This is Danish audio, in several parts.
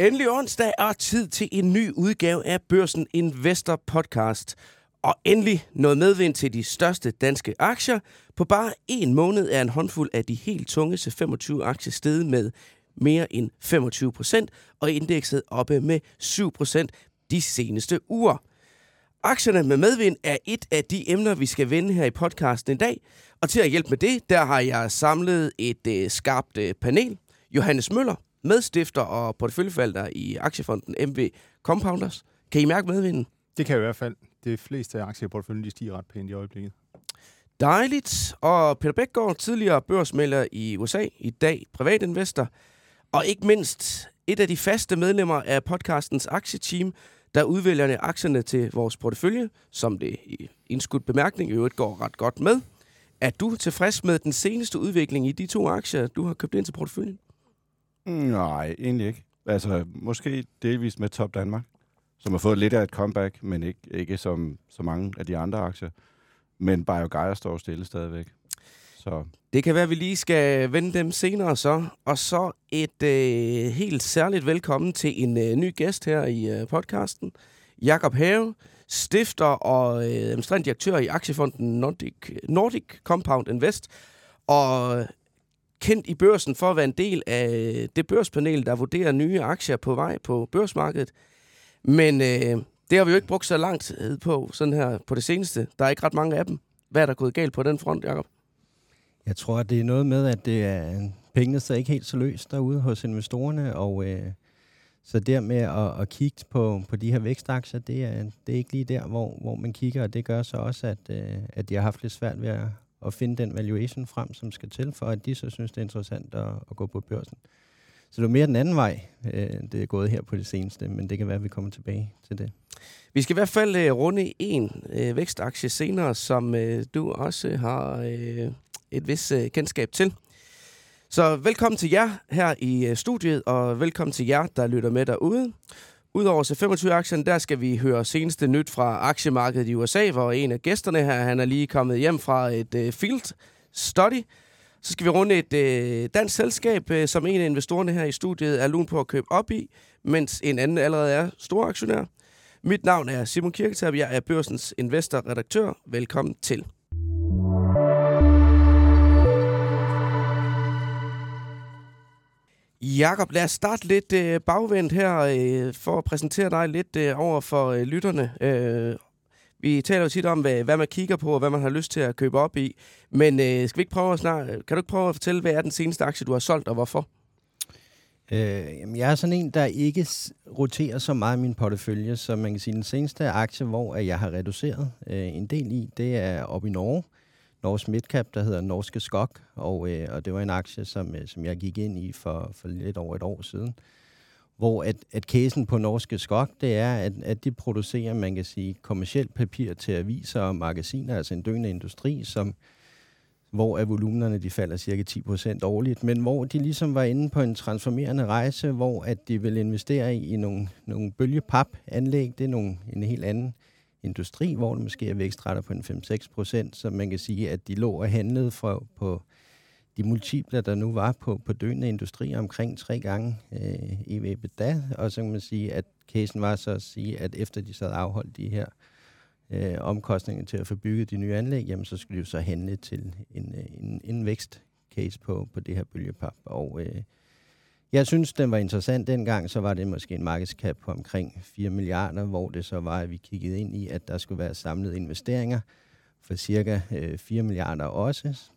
Endelig onsdag er tid til en ny udgave af Børsen Investor Podcast. Og endelig noget medvind til de største danske aktier. På bare en måned er en håndfuld af de helt tunge C25 aktier steget med mere end 25 procent, og indekset oppe med 7 procent de seneste uger. Aktierne med medvind er et af de emner, vi skal vende her i podcasten i dag. Og til at hjælpe med det, der har jeg samlet et øh, skarpt øh, panel. Johannes Møller, medstifter og porteføljeforvalter i aktiefonden MV Compounders. Kan I mærke medvinden? Det kan jeg i hvert fald. Det fleste af aktieporteføljen de stiger ret pænt i øjeblikket. Dejligt. Og Peter Bækgaard, tidligere børsmælder i USA, i dag privatinvestor. Og ikke mindst et af de faste medlemmer af podcastens aktieteam, der udvælger aktierne til vores portefølje, som det i indskudt bemærkning i øvrigt går ret godt med. Er du tilfreds med den seneste udvikling i de to aktier, du har købt ind til porteføljen? Nej, egentlig ikke. Altså, måske delvist med Top Danmark, som har fået lidt af et comeback, men ikke, ikke som så mange af de andre aktier. Men BioGaia står stille stadigvæk. Så. Det kan være, at vi lige skal vende dem senere så. Og så et øh, helt særligt velkommen til en øh, ny gæst her i øh, podcasten. Jakob Have, stifter og øh, administrerende direktør i aktiefonden Nordic, Nordic Compound Invest. Og kendt i børsen for at være en del af øh, det børspanel, der vurderer nye aktier på vej på børsmarkedet. Men øh, det har vi jo ikke brugt så lang tid på, sådan her på det seneste. Der er ikke ret mange af dem. Hvad er der gået galt på den front, Jacob? Jeg tror, det er noget med, at det er, pengene sidder ikke helt så løst derude hos investorerne, og øh, så der med at, at kigge på, på de her vækstaktier, det er, det er ikke lige der, hvor, hvor man kigger, og det gør så også, at, øh, at de har haft lidt svært ved at, at finde den valuation frem, som skal til, for at de så synes, det er interessant at, at gå på børsen. Så det er mere den anden vej, øh, det er gået her på det seneste, men det kan være, at vi kommer tilbage til det. Vi skal i hvert fald øh, runde en øh, vækstaktie senere, som du også har et vis kendskab til. Så velkommen til jer her i studiet, og velkommen til jer, der lytter med derude. Udover C25-aktien, der skal vi høre seneste nyt fra aktiemarkedet i USA, hvor en af gæsterne her, han er lige kommet hjem fra et uh, field study. Så skal vi runde et uh, dansk selskab, uh, som en af investorerne her i studiet er lun på at købe op i, mens en anden allerede er stor aktionær. Mit navn er Simon Kirketab, jeg er børsens investorredaktør. Velkommen til. Jakob, lad os starte lidt øh, bagvendt her øh, for at præsentere dig lidt øh, over for øh, lytterne. Øh, vi taler jo tit om, hvad, hvad man kigger på og hvad man har lyst til at købe op i. Men øh, skal vi ikke prøve at snart, kan du ikke prøve at fortælle, hvad er den seneste aktie, du har solgt, og hvorfor? Øh, jamen, jeg er sådan en, der ikke roterer så meget i min portefølje, så man kan sige, den seneste aktie, hvor jeg har reduceret øh, en del i, det er op i Norge. Norsk Midcap, der hedder Norske Skok, og, øh, og det var en aktie, som, øh, som jeg gik ind i for, for lidt over et år siden. Hvor at, at casen på Norske Skok, det er, at, at de producerer, man kan sige, kommersielt papir til aviser og magasiner, altså en døende industri, som, hvor at volumenerne de falder cirka 10% årligt, men hvor de ligesom var inde på en transformerende rejse, hvor at de vil investere i, i nogle, nogle bølgepap-anlæg. Det er nogle, en helt anden industri, hvor det måske er vækstrater på en 5-6 procent, så man kan sige, at de lå og handlede for, på de multipler, der nu var på, på døende industri omkring tre gange øh, i EBITDA, og så kan man sige, at casen var så at sige, at efter de så havde afholdt de her øh, omkostninger til at få bygget de nye anlæg, jamen så skulle de jo så handle til en, øh, en, en vækstcase på, på det her bølgepap. Og øh, jeg synes, den var interessant dengang, så var det måske en markedskap på omkring 4 milliarder, hvor det så var, at vi kiggede ind i, at der skulle være samlede investeringer for cirka øh, 4 milliarder også,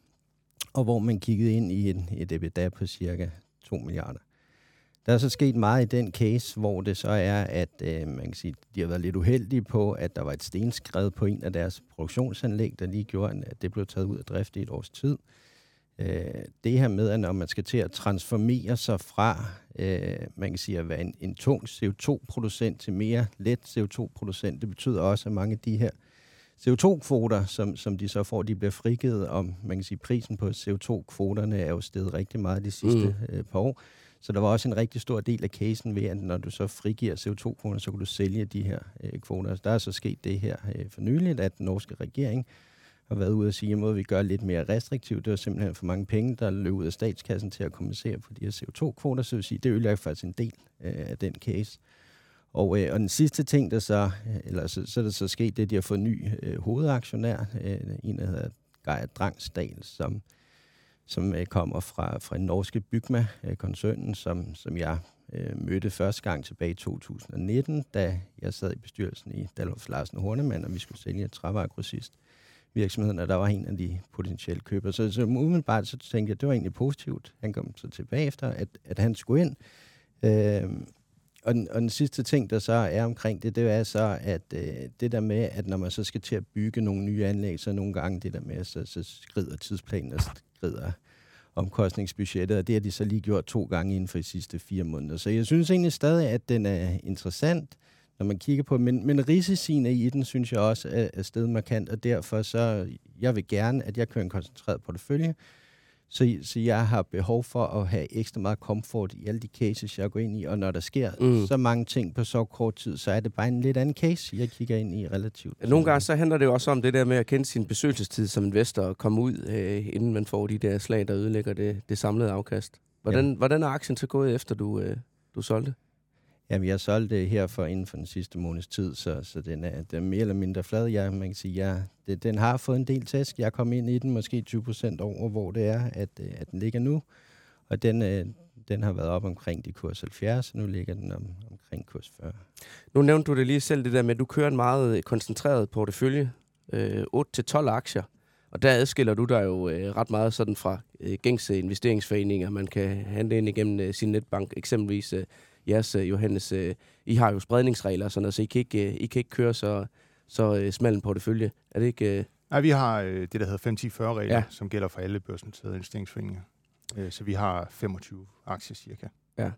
og hvor man kiggede ind i et, et EBITDA på cirka 2 milliarder. Der er så sket meget i den case, hvor det så er, at øh, man kan sige, de har været lidt uheldige på, at der var et stenskred på en af deres produktionsanlæg, der lige gjorde, at det blev taget ud af drift i et års tid. Øh, det her med, at når man skal til at transformere sig fra, øh, man kan sige at være en, en tung CO2-producent til mere let CO2-producent, det betyder også, at mange af de her CO2-kvoter, som, som de så får, de bliver frigivet om, man kan sige, prisen på CO2-kvoterne er jo steget rigtig meget de sidste mm. øh, par år. Så der var også en rigtig stor del af casen ved, at når du så frigiver CO2-kvoter, så kan du sælge de her øh, kvoter. Der er så sket det her øh, for nyligt, at den norske regering har været ude og sige, at vi gør lidt mere restriktivt. Det var simpelthen for mange penge, der løb ud af statskassen til at kompensere for de her CO2-kvoter, så vil sige, det ødelægger faktisk en del øh, af den case. Og, øh, og den sidste ting, der så, øh, eller så, så er der så sket det, at de har fået ny øh, hovedaktionær, øh, en der hedder Geir Drangsdal, som, som øh, kommer fra, fra en norske Bygma-koncernen, øh, som, som jeg øh, mødte første gang tilbage i 2019, da jeg sad i bestyrelsen i Dalhoff Larsen Hornemann, og vi skulle sælge et trævaregrossist virksomheden, og der var en af de potentielle købere. Så, så umiddelbart så tænkte jeg, at det var egentlig positivt. Han kom så tilbage efter, at, at han skulle ind. Øh, og, den, og den sidste ting, der så er omkring det, det er så, at øh, det der med, at når man så skal til at bygge nogle nye anlæg, så nogle gange det der med, så, så skrider tidsplanen og skrider omkostningsbudgettet, og det har de så lige gjort to gange inden for de sidste fire måneder. Så jeg synes egentlig stadig, at den er interessant, når man kigger på, men, men risiciene i den, synes jeg også er, er stedet markant, og derfor så, jeg vil gerne, at jeg kører en koncentreret portefølje, så, så jeg har behov for at have ekstra meget komfort i alle de cases, jeg går ind i. Og når der sker mm. så mange ting på så kort tid, så er det bare en lidt anden case, jeg kigger ind i relativt. Nogle gange så handler det jo også om det der med at kende sin besøgelsestid som investor og komme ud, øh, inden man får de der slag, der ødelægger det, det samlede afkast. Hvordan, hvordan er aktien så gået efter, du, øh, du solgte? Jamen, jeg solgte her for inden for den sidste måneds tid, så, så den, er, den er mere eller mindre flad. Jeg, man kan sige, jeg, det, den har fået en del tæsk. Jeg kom ind i den måske 20 procent over, hvor det er, at, øh, at den ligger nu. Og den, øh, den har været op omkring de kurs 70, og nu ligger den om, omkring kurs 40. Nu nævnte du det lige selv, det der med, at du kører en meget øh, koncentreret portefølje, øh, 8-12 aktier. Og der adskiller du dig jo øh, ret meget sådan fra øh, gængse investeringsforeninger. Man kan handle ind igennem øh, sin netbank, eksempelvis øh, jeres, øh, Johannes, øh, I har jo spredningsregler og sådan noget, så I kan ikke, øh, I kan ikke køre så, så smal portefølje. Er det ikke... Nej, vi har det, der hedder 5-10-40-regler, ja. som gælder for alle børsnoterede investeringsforeninger. Så vi har 25 aktier cirka. Ja.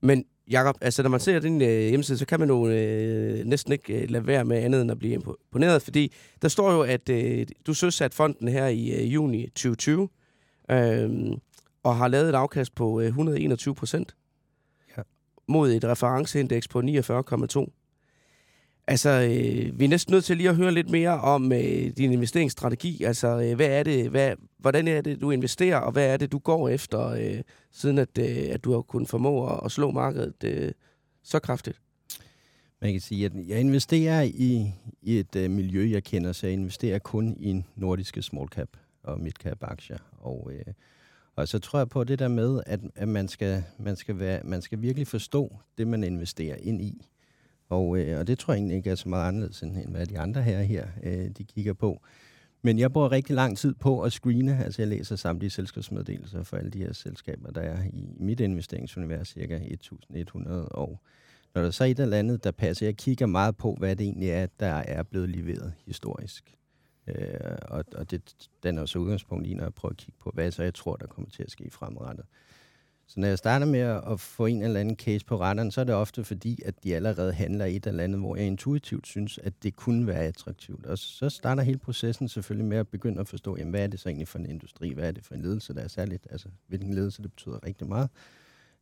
Men Jakob, altså når man ser din øh, hjemmeside, så kan man jo øh, næsten ikke øh, lade være med andet end at blive imponeret, fordi der står jo, at øh, du søsat fonden her i øh, juni 2020, øh, og har lavet et afkast på øh, 121 procent mod et referenceindeks på 49,2. Altså, øh, vi er næsten nødt til lige at høre lidt mere om øh, din investeringsstrategi. Altså, øh, hvad er det, hvad, hvordan er det, du investerer, og hvad er det, du går efter, øh, siden at, øh, at du har kunnet formå at, at slå markedet øh, så kraftigt? Man kan sige, at jeg investerer i, i et øh, miljø, jeg kender, så jeg investerer kun i nordiske small cap og mid cap aktier. Og øh, og så tror jeg på det der med, at, at man, skal, man, skal være, man skal virkelig forstå det, man investerer ind i. Og, øh, og det tror jeg egentlig ikke er så meget anderledes, end, end hvad de andre her, her øh, de kigger på. Men jeg bruger rigtig lang tid på at screene, altså jeg læser samtlige selskabsmeddelelser for alle de her selskaber, der er i mit investeringsunivers, cirka 1100, og når der så er et eller andet, der passer, jeg kigger meget på, hvad det egentlig er, der er blevet leveret historisk. Øh, og og det, den er så udgangspunkt i, når jeg prøver at kigge på, hvad så jeg tror, der kommer til at ske fremadrettet. Så når jeg starter med at få en eller anden case på retteren, så er det ofte fordi, at de allerede handler i et eller andet, hvor jeg intuitivt synes, at det kunne være attraktivt. Og så starter hele processen selvfølgelig med at begynde at forstå, jamen, hvad er det så egentlig for en industri? Hvad er det for en ledelse, der er særligt? Altså, hvilken ledelse, det betyder rigtig meget.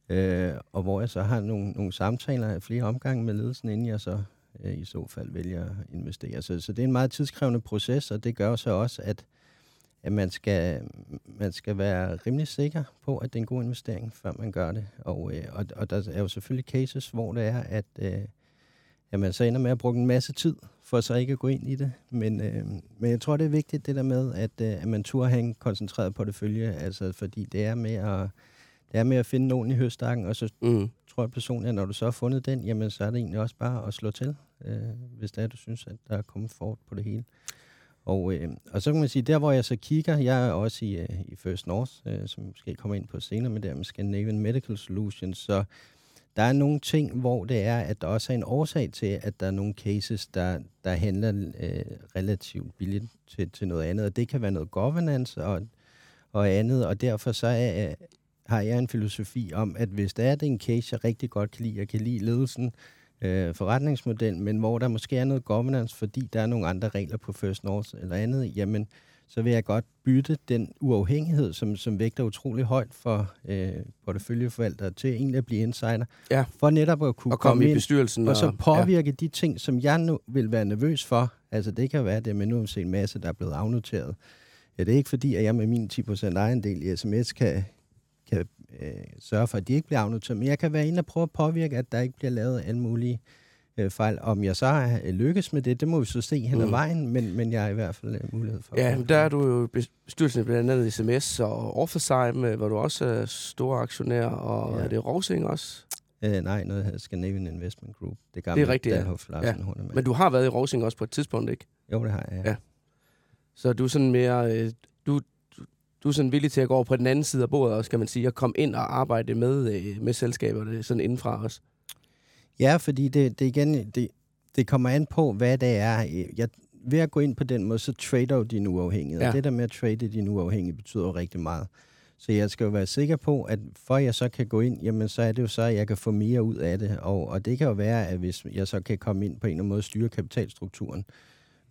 Øh, og hvor jeg så har nogle, nogle samtaler flere omgange med ledelsen, inden jeg så øh, i så fald vælger at investere. Så, så det er en meget tidskrævende proces, og det gør så også, at, at man, skal, man skal være rimelig sikker på, at det er en god investering, før man gør det. Og, øh, og, og der er jo selvfølgelig cases, hvor det er, at, øh, at man så ender med at bruge en masse tid, for så ikke at gå ind i det. Men, øh, men jeg tror, det er vigtigt det der med, at, øh, at man turde have en koncentreret portefølje, altså fordi det er med at det er med at finde nogen i høstakken, og så mm tror jeg personligt, at når du så har fundet den, jamen så er det egentlig også bare at slå til, øh, hvis det er, du synes, at der er kommet fort på det hele. Og, øh, og så kan man sige, der hvor jeg så kigger, jeg er også i, øh, i First North, øh, som måske kommer ind på senere med det med Scandinavian Medical Solutions, så der er nogle ting, hvor det er, at der også er en årsag til, at der er nogle cases, der, der handler øh, relativt billigt til, til noget andet, og det kan være noget governance og, og andet, og derfor så er, har jeg en filosofi om, at hvis der er det en case, jeg rigtig godt kan lide, jeg kan lide ledelsen, øh, forretningsmodel, men hvor der måske er noget governance, fordi der er nogle andre regler på First North eller andet, jamen, så vil jeg godt bytte den uafhængighed, som, som vægter utrolig højt for øh, porteføljeforvaltere, til egentlig at blive insider. Ja. For netop at kunne og komme, komme i ind bestyrelsen. og så påvirke ja. de ting, som jeg nu vil være nervøs for. Altså det kan være det, men nu har vi set en masse, der er blevet afnoteret. Ja, det er ikke fordi, at jeg med min 10% ejendel i sms kan, kan øh, sørge for, at de ikke bliver afnoteret, men jeg kan være inde og prøve at påvirke, at der ikke bliver lavet alle mulige øh, fejl. Om jeg så har øh, lykkes med det, det må vi så se hen ad Mm. vejen, men, men jeg har i hvert fald øh, mulighed for. Ja, men der er du jo i bestyrelsen blandt andet SMS og Orpheusheim, øh, hvor du også er store aktionær, og Ja. er det Rosing også? Øh, nej, noget hedder Scandinavian Investment Group. Det gamle Det er rigtigt, ja. Dalhoff Larsen Ja. Men du har været i Rosing også på et tidspunkt, ikke? Jo, det har jeg. Ja. Så du er sådan mere... Øh, du, er sådan villig til at gå over på den anden side af bordet også, kan man sige, og komme ind og arbejde med, øh, med selskaberne sådan indenfra også. Ja, fordi det, det igen, det, det kommer an på, hvad det er. Jeg, ved at gå ind på den måde, så trader du din uafhængighed. Ja. Ja. Det der med at trade din uafhængighed betyder jo rigtig meget. Så jeg skal jo være sikker på, at for jeg så kan gå ind, jamen så er det jo så, at jeg kan få mere ud af det. Og, og det kan jo være, at hvis jeg så kan komme ind på en eller anden måde og styre kapitalstrukturen,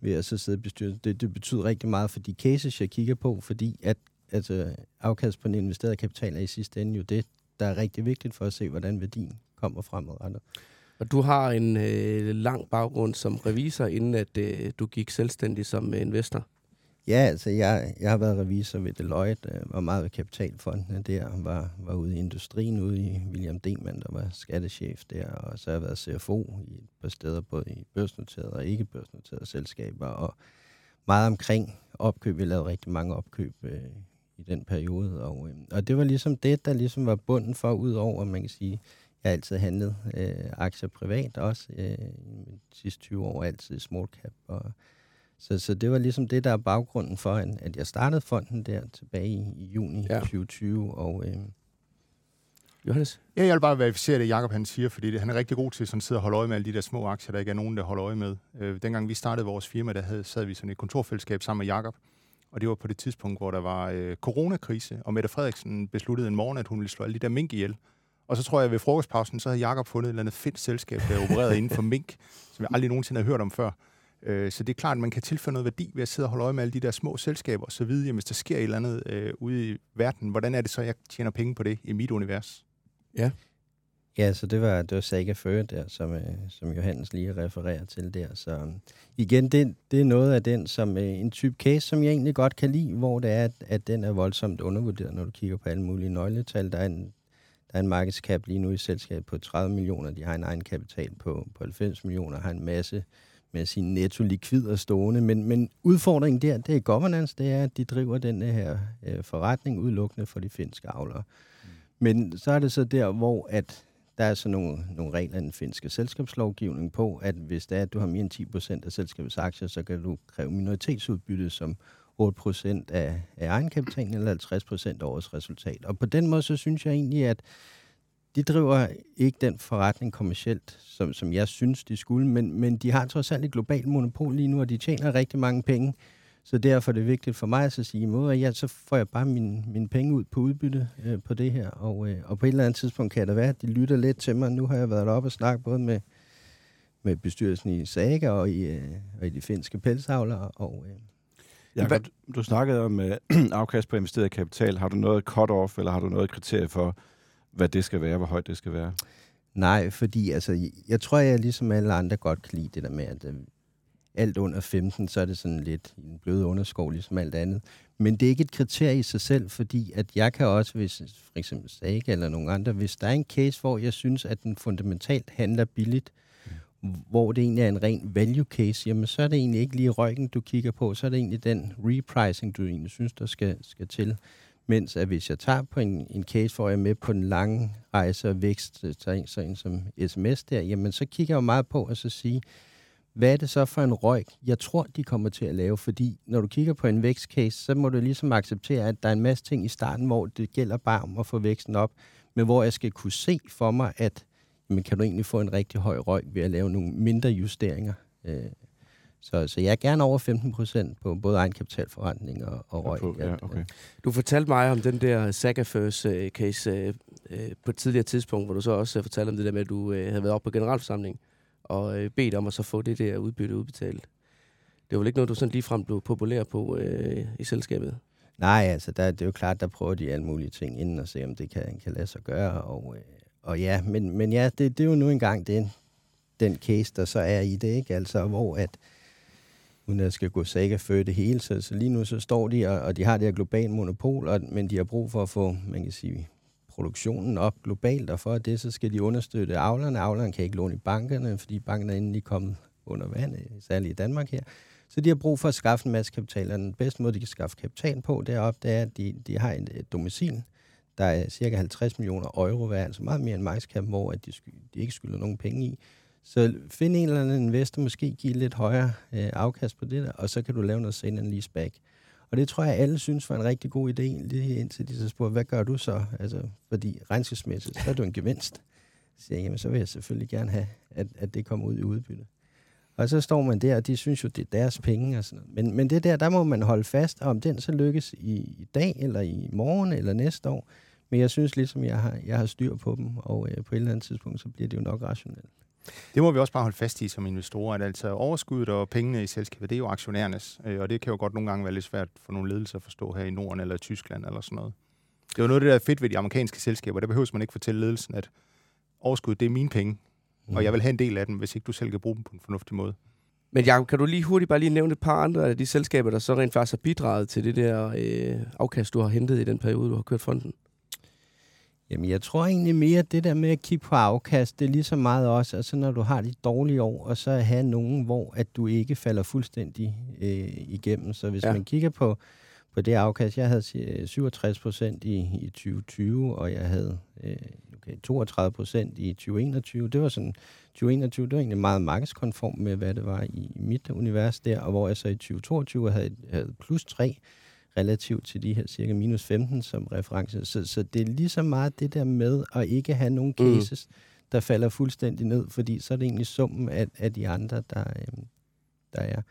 ved at så sidde i bestyrelsen, det, det betyder rigtig meget for de cases, jeg kigger på, fordi at altså, afkast på den investerede kapital er i sidste ende jo det, der er rigtig vigtigt for at se, hvordan værdien kommer fremadrettet. Og du har en øh, lang baggrund som revisor, inden at øh, du gik selvstændig som øh, investor. Ja, altså jeg, jeg har været revisor ved Deloitte, øh, var meget ved kapitalfondene der, var, var ude i industrien, ude i William Dingman, der var skattechef der, og så har jeg været CFO i et par steder, både i børsnoterede og ikke børsnoterede selskaber, og meget omkring opkøb. Vi lavede rigtig mange opkøb øh, i den periode, og, øh, og det var ligesom det, der ligesom var bunden for, udover, man kan sige, jeg har altid handlet øh, aktier privat også, øh, i de sidste 20 år altid i small cap, og så, så det var ligesom det, der er baggrunden for, at at jeg startede fonden der tilbage i, i juni ja. 2020. Og, øh, Johannes? Ja, jeg vil bare verificere det, Jacob han siger, fordi det, han er rigtig god til sådan at sidde og holde øje med alle de der små aktier, der ikke er nogen, der holder øje med. Øh, dengang vi startede vores firma, der havde, sad vi sådan et kontorfællesskab sammen med Jacob, og det var på det tidspunkt, hvor der var øh, coronakrise, og Mette Frederiksen besluttede en morgen, at hun ville slå alle de der mink ihjel. Og så tror jeg, at ved frokostpausen, så havde Jakob fundet et eller andet fedt selskab, der opererede inden for mink, som jeg aldrig nogensinde har hørt om før. Øh, Så det er klart, at man kan tilføre noget værdi ved at sidde og holde øje med alle de der små selskaber, og så vide, jamen, hvis der sker et eller andet øh, ude i verden, hvordan er det så, jeg tjener penge på det i mit univers? ja, så det var, det var Saga Føre der, som, øh, som Johannes lige refererer til der. Så øh, igen, det, det er noget af den, som øh, en type case, som jeg egentlig godt kan lide, hvor det er, at, at den er voldsomt undervurderet, når du kigger på alle mulige nøgletal. Der er en, der er en markedskab lige nu i selskabet på 30 millioner. De har en egen kapital på, på 90 millioner, har en masse med sin netto likvider stående. Men, men udfordringen der, det er governance, det er, at de driver den her øh, forretning udelukkende for de finske avlere. Mm. Men så er det så der, hvor at der er så nogle, nogle regler i den finske selskabslovgivning på, at hvis det er, at du har mere end 10 procent af selskabets aktier, så kan du kræve minoritetsudbytte som 8 procent af, af egenkapitalen eller 50 procent af årets resultat. Og på den måde, så synes jeg egentlig, at de driver ikke den forretning kommercielt, som, som jeg synes, de skulle, men, men de har trods alt et globalt monopol lige nu, og de tjener rigtig mange penge. Så derfor er det vigtigt for mig at så sige, at ja, så får jeg bare mine, mine penge ud på udbytte øh, på det her. Og, øh, og på et eller andet tidspunkt kan det være, at de lytter lidt til mig. Nu har jeg været deroppe og snakket både med, med bestyrelsen i Saga og i, øh, og i de finske pelsavlere. Og, øh, Jacob, du, du snakkede om øh, afkast på investeret kapital. Har du noget cut-off, eller har du noget kriterie for, hvad det skal være, hvor højt det skal være? Nej, fordi altså, jeg tror, jeg ligesom alle andre godt kan lide det der med, at øh, alt under 15, så er det sådan lidt en blød underskov, ligesom alt andet. Men det er ikke et kriterie i sig selv, fordi at jeg kan også, hvis for eksempel Saga eller nogen andre, hvis der er en case, hvor jeg synes, at den fundamentalt handler billigt, mm. hvor det egentlig er en ren value case, jamen så er det egentlig ikke lige røggen, du kigger på, så er det egentlig den repricing, du egentlig synes, der skal, skal til. Mens at hvis jeg tager på en, en case, hvor jeg er med på den lange rejse og vækst, så en, så en som sms der, jamen så kigger jeg jo meget på at så sige, hvad er det så for en røg, jeg tror, de kommer til at lave? Fordi når du kigger på en vækstcase, så må du ligesom acceptere, at der er en masse ting i starten, hvor det gælder bare om at få væksten op, men hvor jeg skal kunne se for mig, at jamen, kan du egentlig få en rigtig høj røg ved at lave nogle mindre justeringer. Øh, så, så jeg er gerne over 15 procent på både egenkapitalforretning og, og røg. Ja, okay. Du fortalte mig om den der Sagafers uh, case uh, uh, på et tidligere tidspunkt, hvor du så også fortalte om det der med, at du havde været op på generalforsamling og øh, bedt om at så få det der udbytte udbetalt. det var vel ikke noget, du sådan ligefrem blev populær på øh, i selskabet? Nej, altså, der, det er jo klart, der prøver de alle mulige ting inden og se, om det kan, kan lade sig gøre. Og, øh, og ja, men, men ja, det, det er jo nu engang den, den case, der så er i det, ikke? Altså, hvor at, uden at skal gå saga før det hele, så, så lige nu så står de, og, og de har det her globale monopol, og, men de har brug for at få, man kan sige, produktionen op globalt, og for at det, så skal de understøtte avlerne. Avlerne kan ikke låne i bankerne, fordi bankerne er endelig kommet under vand, særligt i Danmark her. Så de har brug for at skaffe en masse kapital, og den bedste måde, de kan skaffe kapital på deroppe, det er, at de, de har et, et domicil, der er cirka 50 millioner euro værd, altså meget mere end Majskamp, hvor at de, de ikke skylder nogen penge i. Så find en eller anden investor, måske give lidt højere øh, afkast på det der, og så kan du lave noget send and lease back. Og det tror jeg, alle synes var en rigtig god idé, lige indtil de så spurgte, hvad gør du så? Altså, fordi regnskabsmæssigt, så er du en gevinst. Så siger jeg, jamen så vil jeg selvfølgelig gerne have, at, at det kommer ud i udbytte. Og så står man der, og de synes jo, det er deres penge og sådan noget. Men, men det der, der må man holde fast, og om den så lykkes i, i dag, eller i morgen, eller næste år. Men jeg synes ligesom, jeg har, jeg har styr på dem, og øh, på et eller andet tidspunkt, så bliver det jo nok rationelt. Det må vi også bare holde fast i som investorer, at altså overskuddet og pengene i selskabet, det er jo aktionærernes, øh, og det kan jo godt nogle gange være lidt svært for nogle ledelser at forstå her i Norden eller i Tyskland eller sådan noget. Det er jo noget af det, der er fedt ved de amerikanske selskaber. Der behøver man ikke fortælle ledelsen, at overskuddet, det er mine penge, mm. og jeg vil have en del af dem, hvis ikke du selv kan bruge dem på en fornuftig måde. Men Jacob, kan du lige hurtigt bare lige nævne et par andre af de selskaber, der så rent faktisk har bidraget til det der øh, afkast, du har hentet i den periode, du har kørt fonden? Jamen, jeg tror egentlig mere, at det der med at kigge på afkast, det er lige så meget også, altså når du har de dårlige år, og så have nogen, hvor at du ikke falder fuldstændig øh, igennem. Så hvis ja. man kigger på, på det afkast, jeg havde 67 procent i, i 2020, og jeg havde øh, okay, 32 procent i 2021. Det var sådan, 2021, det var egentlig meget markedskonform med, hvad det var i mit univers der, og hvor jeg så i 2022 havde, havde plus 3 relativt til de her cirka minus 15 som reference. Så, så det er lige så meget det der med at ikke have nogen mm. cases, mm. der falder fuldstændig ned, fordi så er det egentlig summen af, af de andre, der, øh, der er.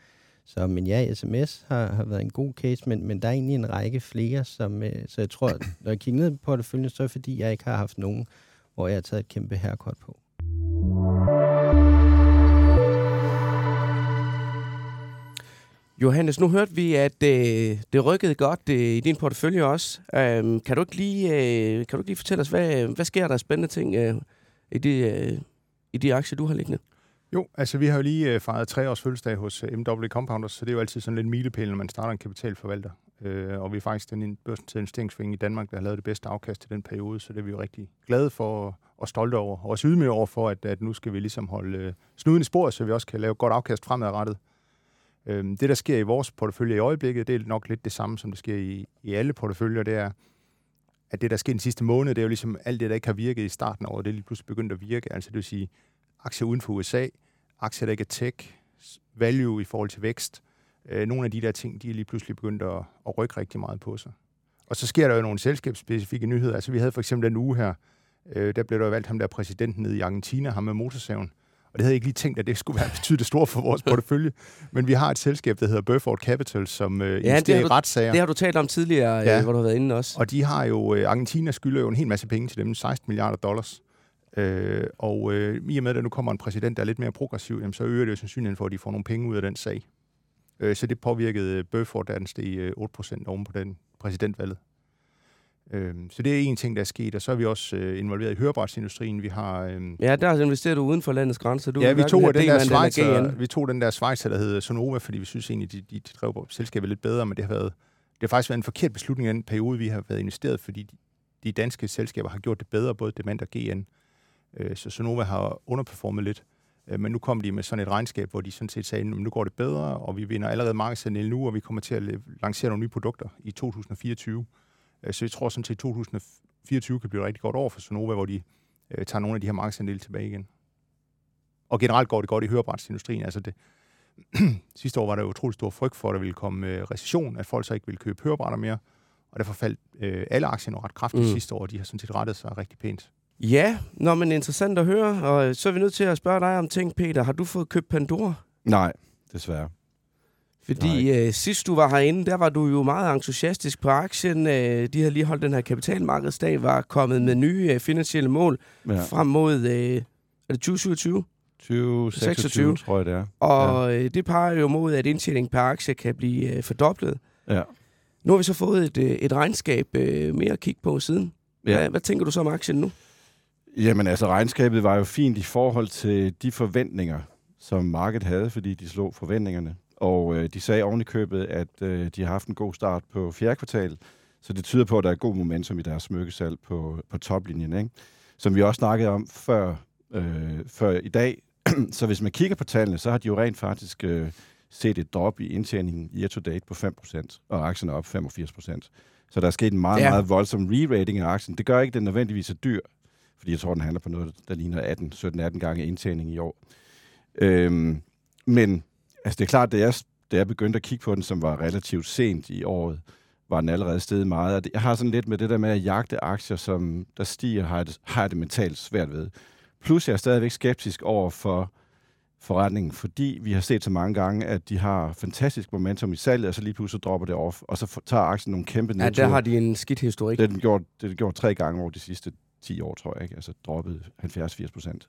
Så, men ja, sms har, har været en god case, men, men der er egentlig en række flere, som, øh, så jeg tror, når jeg kigger ned på det følgende, så er det fordi, jeg ikke har haft nogen, hvor jeg har taget et kæmpe haircut på. Johannes, nu hørte vi, at øh, det rykkede godt øh, i din portefølje også. Øhm, kan, du ikke lige, øh, kan du ikke lige fortælle os, hvad, hvad sker der af spændende ting øh, i, de, øh, i de aktier, du har liggende? Jo, altså vi har jo lige øh, fejret tre års fødselsdag hos øh, MW Compounders, så det er jo altid sådan lidt milepæl, når man starter en kapitalforvalter. Øh, og vi er faktisk den børsnoterede investeringsforening i Danmark, der har lavet det bedste afkast i den periode, så det er vi jo rigtig glade for og stolte over. Og også ydmyge over for, at, at nu skal vi ligesom holde øh, snuden i sporet, så vi også kan lave godt afkast fremadrettet. Øhm, det, der sker i vores portefølje i øjeblikket, det er nok lidt det samme, som det sker i, i alle porteføljer. Det er, at det, der sker den sidste måned, det er jo ligesom alt det, der ikke har virket i starten af året, det er lige pludselig begyndt at virke. Altså det vil sige, aktier uden for USA, aktier, der ikke er tech, value i forhold til vækst. Øh, nogle af de der ting, de er lige pludselig begyndt at, at rykke rigtig meget på sig. Og så sker der jo nogle selskabsspecifikke nyheder. Altså vi havde for eksempel den uge her, øh, der blev der valgt ham der præsidenten nede i Argentina, ham med motorsaven. Og det havde jeg ikke lige tænkt, at det skulle være betydeligt stort for vores portefølje. Men vi har et selskab, der hedder Burford Capital, som øh, ja, investerer i retssager. Det har du talt om tidligere, ja. øh, hvor du har været inde også. Og de har jo, øh, Argentina skylder jo en hel masse penge til dem, 16 milliarder dollars. Øh, og øh, i og med, at der nu kommer en præsident, der er lidt mere progressiv, jamen, så øger det jo sandsynligheden for, at de får nogle penge ud af den sag. Øh, så det påvirkede Burford, der den steg 8% oven på den præsidentvalget. Øh, så det er en ting, der er sket, og så er vi også øh, involveret i hørebrætsindustrien. Vi har... Øh, ja, der investeret du uden for landets grænser. Du ja, vi tog, den der Schweizer, vi tog den der Schweizer, der hedder Sonova, fordi vi synes egentlig, de, de, de drev selskabet lidt bedre, men det har været det har faktisk været en forkert beslutning i den periode, vi har været investeret, fordi de, de danske selskaber har gjort det bedre, både Demand og GN. Øh, så Sonova har underperformet lidt. Øh, men nu kom de med sådan et regnskab, hvor de sådan set sagde, at nu går det bedre, og vi vinder allerede markedsandel nu, og vi kommer til at lancere nogle nye produkter i 2024. Øh, så jeg tror sådan set, at 2024 kan blive et rigtig godt år for Sonova, hvor de øh, tager nogle af de her markedsandele tilbage igen. Og generelt går det godt i hørebrætsindustrien. Altså det, sidste år var der utrolig stor frygt for, at der ville komme øh, recession, at folk så ikke ville købe hørebrætter mere. Og derfor faldt øh, alle aktierne ret kraftigt mm. sidste år, og de har sådan set rettet sig rigtig pænt. Ja, nå, men interessant at høre. Og så er vi nødt til at spørge dig om ting, Peter. Har du fået købt Pandora? Nej, desværre. Fordi øh, sidst du var herinde, der var du jo meget entusiastisk på aktien. Øh, de havde lige holdt den her kapitalmarkedsdag, var kommet med nye øh, finansielle mål ja. frem mod øh, er det 2027? 20, 26, 26. tror jeg det er. Og ja. det peger jo mod, at indtjeningen per aktie kan blive øh, fordoblet. Ja. Nu har vi så fået et, øh, et regnskab øh, mere at kigge på siden. Ja. Hvad, hvad tænker du så om aktien nu? Jamen altså, regnskabet var jo fint i forhold til de forventninger, som markedet havde, fordi de slog forventningerne. Og øh, de sagde oven i købet, at øh, de har haft en god start på fjerde kvartal, så det tyder på, at der er god momentum i deres smykkesalg på, på toplinjen. Ikke? Som vi også snakkede om før, øh, før i dag. så hvis man kigger på tallene, så har de jo rent faktisk øh, set et drop i indtjeningen year to date på 5%, og aktien er op 85%. Så der er sket en meget, Ja. meget voldsom re-rating af aktien. Det gør ikke, at den nødvendigvis er dyr, fordi jeg tror, den handler på noget, der ligner 18, 17-18 gange indtjening i år. Øhm, men altså, det er klart, da jeg, da jeg begyndte at kigge på den, som var relativt sent i året, var den allerede steget meget. Og jeg har sådan lidt med det der med at jagte aktier, som der stiger, har jeg det, har jeg det mentalt svært ved. Plus jeg er stadigvæk skeptisk over for forretningen, fordi vi har set så mange gange, at de har fantastisk momentum i salget, og så lige pludselig dropper det off, og så tager aktien nogle kæmpe Ja, nedture. der har de en skidt historik. Det har den gjort, det den gjort tre gange over de sidste 10 år, tror jeg. Ikke? Altså droppet 70-80 procent.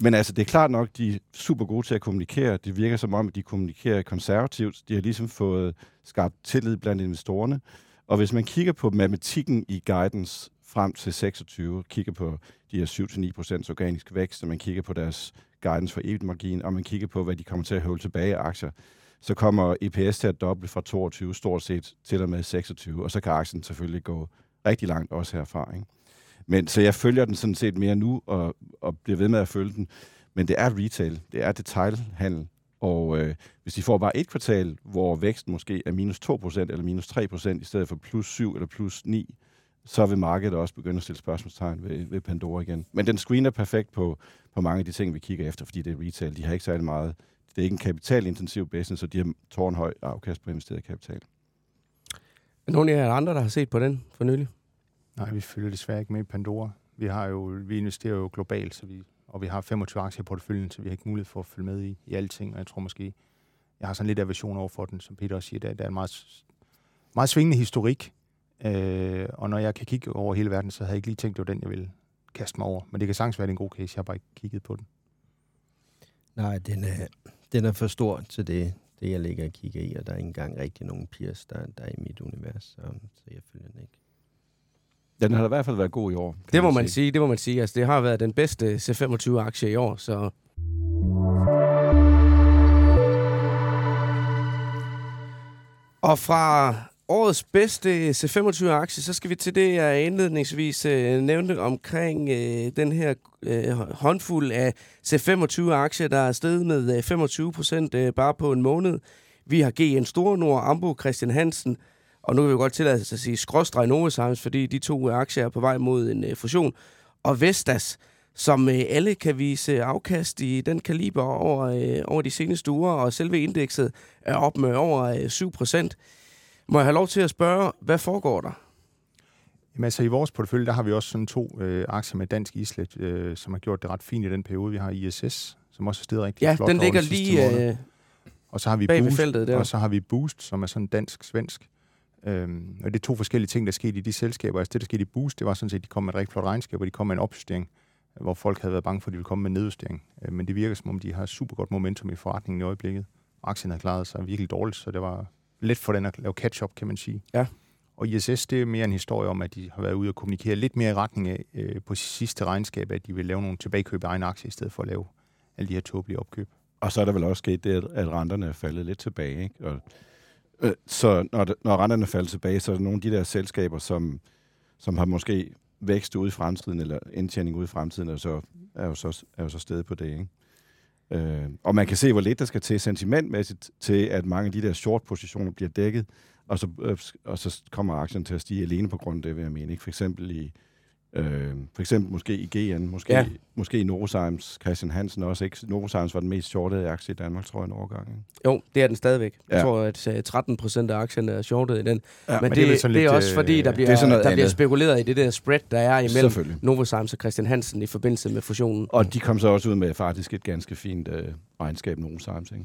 Men altså, det er klart nok, de er super gode til at kommunikere. Det virker som om, at de kommunikerer konservativt. De har ligesom fået skabt tillid blandt investorerne. Og hvis man kigger på matematikken i guidance frem til 26, kigger på de her 7-9% organisk vækst, og man kigger på deres guidance for EBIT-margin, og man kigger på, hvad de kommer til at holde tilbage af aktier, så kommer EPS til at doble fra 22 stort set til og med 26, og så kan aktien selvfølgelig gå rigtig langt også herfra. Ikke? Men, så jeg følger den sådan set mere nu, og, og bliver ved med at følge den. Men det er retail, det er detailhandel, og øh, hvis de får bare et kvartal, hvor væksten måske er minus 2% eller minus 3% i stedet for plus 7 eller plus 9, så vil markedet også begynde at stille spørgsmålstegn ved, ved Pandora igen. Men den screener perfekt på, på mange af de ting, vi kigger efter, fordi det er retail. De har ikke særlig meget. Det er ikke en kapitalintensiv business, så de har tårnhøj afkast på investeret kapital. Er nogen af jer andre, der har set på den for nylig? Nej, vi følger desværre ikke med i Pandora. Vi, har jo, vi investerer jo globalt, så vi, og vi har 25 aktier i porteføljen, så vi har ikke mulighed for at følge med i, i alting. Og jeg tror måske, jeg har sådan lidt aversion over for den, som Peter også siger. Der, der er en meget, meget svingende historik. Øh, og når jeg kan kigge over hele verden, så havde jeg ikke lige tænkt, det var den, jeg ville kaste mig over. Men det kan sagtens være det er en god case. Jeg har bare ikke kigget på den. Nej, den er, den er for stor til det, det, jeg ligger og kigger i, og der er ikke engang rigtig nogen peers, der, der er i mit univers, så, så jeg følger den ikke. Den har i hvert fald været god i år. Det må man sige, det må man sige. Altså, det har været den bedste C25-aktie i år, så... Og fra årets bedste C25-aktie, så skal vi til det, jeg indledningsvis øh, nævnte omkring øh, den her øh, håndfuld af C25-aktier, der er steget med øh, 25 procent øh, bare på en måned. Vi har GN Store Nord, Ambo, Christian Hansen, og nu vil vi godt tillade os at sige skråstreg Novozymes, fordi de to aktier er på vej mod en øh, fusion. Og Vestas, som øh, alle kan vise afkast i den kaliber over, øh, over de seneste uger, og selve indekset er op med over øh, 7 procent. Må jeg have lov til at spørge, hvad foregår der? Jamen altså i vores portefølje, der har vi også sådan to øh, aktier med dansk islet, øh, som har gjort det ret fint i den periode. Vi har ISS, som også er steget rigtig Ja, flot den over ligger de lige øh, Og så har vi bag Boost, feltet der. og så har vi Boost, som er sådan dansk-svensk. Øhm, og det er to forskellige ting, der skete i de selskaber. Altså det, der skete i Boost, det var sådan set, at de kom med et rigtig flot regnskab, og de kom med en opjustering, hvor folk havde været bange for, at de ville komme med en nedjustering. Øh, men det virker som om, de har super godt momentum i forretningen i øjeblikket. Aktien har klaret sig virkelig dårligt, så det var let for den at lave catch-up, kan man sige. Ja. Og ISS, det er mere en historie om, at de har været ude og kommunikere lidt mere i retning af øh, på sidste regnskab, at de vil lave nogle tilbagekøb af egen aktie, i stedet for at lave alle de her tåbelige opkøb. Og så er der vel også sket det, at- at renterne er faldet lidt tilbage. Ikke? Og, øh, så når, når renterne falder tilbage, så er der nogle af de der selskaber, som, som har måske vækst ude i fremtiden, eller indtjening ude i fremtiden, og så er jo så, er jo så stedet på det. Ikke? Øh, og man kan se, hvor lidt der skal til sentimentmæssigt, til at mange af de der short-positioner bliver dækket, og så, øh, og så kommer aktien til at stige alene på grund af det, vil jeg mene. Ikke? For eksempel i Øh, for eksempel måske i GN, måske, Ja. ja. måske i Novozymes, Christian Hansen også. Ikke? Novozymes var den mest shortede aktie i Danmark, tror jeg, en overgang. Ikke? Jo, det er den stadigvæk. Jeg Ja. tror, at øh, 13 procent af aktierne er shortet i den. Ja, men men det, det er vel det, er også fordi, der øh, bliver, det er der bliver andet. spekuleret i det der spread, der er imellem. Novozymes og Christian Hansen i forbindelse med fusionen. Og de kom så også ud med faktisk et ganske fint øh, regnskab, Novozymes. Ikke?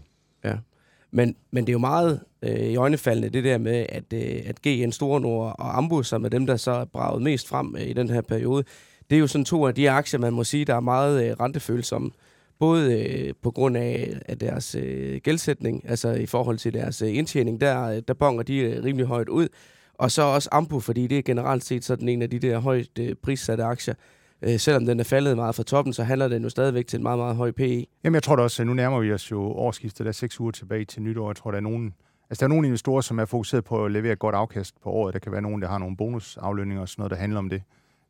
Men, men det er jo meget øh, i øjnefaldende det der med, at, øh, at GN Store Nord og Ambu, som er dem, der så er braget mest frem øh, i den her periode, det er jo sådan to af de aktier, man må sige, der er meget øh, rentefølsomme. både øh, på grund af, af deres øh, gældsætning, altså i forhold til deres øh, indtjening, der, øh, der bonger de øh, rimelig højt ud. Og så også Ambu, fordi det er generelt set sådan en af de der højt øh, prissatte aktier. Øh, selvom den er faldet meget fra toppen, så handler den jo stadigvæk til en meget, meget høj PE. Jamen jeg tror da også, at nu nærmer vi os jo årsskiftet, der er seks uger tilbage til nytår. Jeg tror, der er nogen, altså der er nogle investorer, som er fokuseret på at levere et godt afkast på året. Der kan være nogen, der har nogle bonusaflønninger og sådan noget, der handler om det.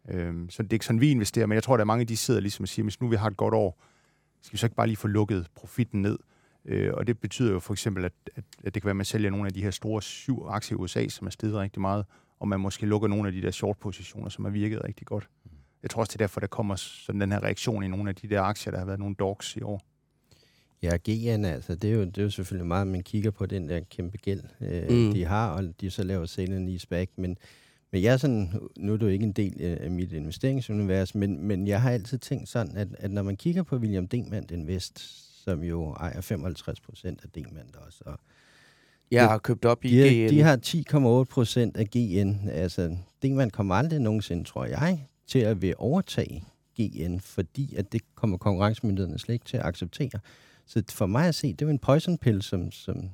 Øhm, så det er ikke sådan, vi investerer, men jeg tror, der er mange, de sidder ligesom og siger, hvis nu vi har et godt år, skal vi så ikke bare lige få lukket profitten ned? Øh, og det betyder jo for eksempel, at, at, at det kan være, at man sælger nogle af de her store syv aktier i USA, som er steget rigtig meget, og man måske lukker nogle af de der short-positioner, som har virket rigtig godt. Jeg tror også, det er derfor, der kommer sådan den her reaktion i nogle af de der aktier, der har været nogle dogs i år. Ja, GN, altså, det er, jo, det er jo selvfølgelig meget, man kigger på den der kæmpe gæld, øh, mm. de har, og de så laver salen i back, men men jeg er sådan, nu er du ikke en del af mit investeringsunivers, men, men jeg har altid tænkt sådan, at, at når man kigger på William Dingman Invest, som jo ejer 55 procent af Dingman også, og jeg har købt op i de, GN. De har 10,8 procent af GN. Altså, Dingman kommer aldrig nogensinde, tror jeg, til at vil overtage GN, fordi at det kommer konkurrencemyndighederne slet ikke til at acceptere. Så for mig at se, det er jo en poison pill, som, som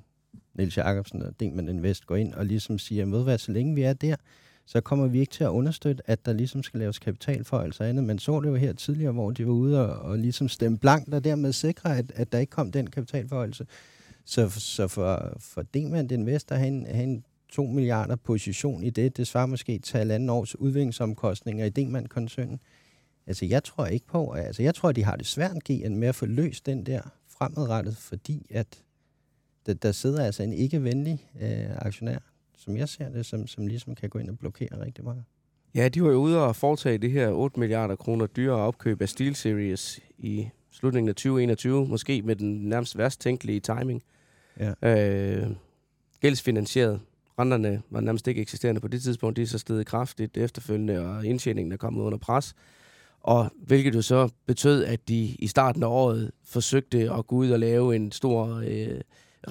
Niels Jacobsen og Demand Invest går ind og ligesom siger, ved hvad, så længe vi er der, så kommer vi ikke til at understøtte, at der ligesom skal laves kapital for altså andet. Man så det jo her tidligere, hvor de var ude og, og ligesom stemme blankt, og dermed sikre, at, at der ikke kom den kapitalforholdelse. Så, så for, for Demand Invest at have en, have en 2 milliarder position i det, det svarer måske til halvanden års udviklingsomkostninger i Demand-koncernen. Altså, jeg tror ikke på, altså, jeg tror, at de har det svært GN med at få løst den der fremadrettet, fordi at der, der sidder altså en ikke-venlig øh, aktionær, som jeg ser det, som, som ligesom kan gå ind og blokere rigtig meget. Ja, de var jo ude og foretage det her 8 milliarder kroner dyre opkøb af SteelSeries i slutningen af 2021, måske med den nærmest værst tænkelige timing. Ja. Øh, gældsfinansieret. Renterne var nærmest ikke eksisterende på det tidspunkt. De er så steget kraftigt efterfølgende, og indtjeningen er kommet under pres. Og hvilket jo så betød, at de i starten af året forsøgte at gå ud og lave en stor øh,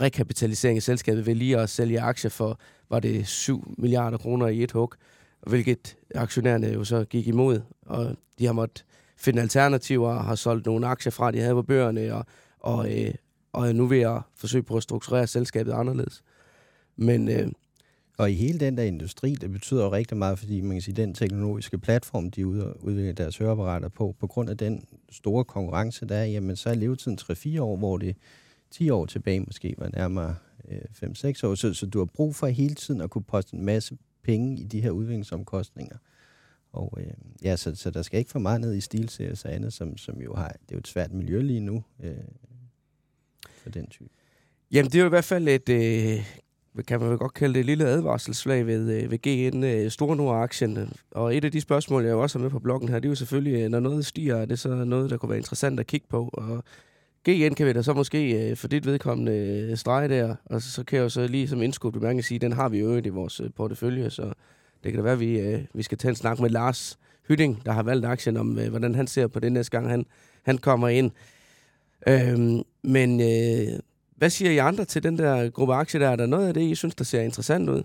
rekapitalisering af selskabet ved lige at sælge aktier for, var det 7 milliarder kroner i et hug, hvilket aktionærerne jo så gik imod, og de har måttet finde alternativer og har solgt nogle aktier fra, de havde på bøgerne, og, og, øh, og er nu ved at forsøge på at strukturere selskabet anderledes. Men, øh, og i hele den der industri, det betyder jo rigtig meget, fordi man kan sige, den teknologiske platform, de udvikler deres høreapparater på, på grund af den store konkurrence, der er, jamen så er levetiden 3-4 år, hvor det 10 år tilbage måske var nærmere øh, 5-6 år. Så, så du har brug for hele tiden at kunne poste en masse penge i de her udviklingsomkostninger. Og øh, ja, så, så der skal ikke for meget ned i stilseries og andet, som, som jo har, det er jo et svært miljø lige nu øh, for den type. Jamen, det er jo i hvert fald et, øh, kan man vel godt kalde det, et lille advarselsflag ved, øh, ved GN øh, Store Nord-aktien. Og et af de spørgsmål, jeg også har med på bloggen her, det er jo selvfølgelig, øh, når noget stiger, er det så noget, der kunne være interessant at kigge på. Og GN kan vi da så måske for dit vedkommende strege der, og så, så kan jeg jo så lige som indskudt bemærkning sige, den har vi jo i vores portefølje, så det kan da være, at vi, vi skal tage en snak med Lars Hytting, der har valgt aktien, om hvordan han ser på det næste gang, han, han kommer ind. Øhm, men øh, hvad siger I andre til den der gruppe aktier der? Er der noget af det, I synes, der ser interessant ud?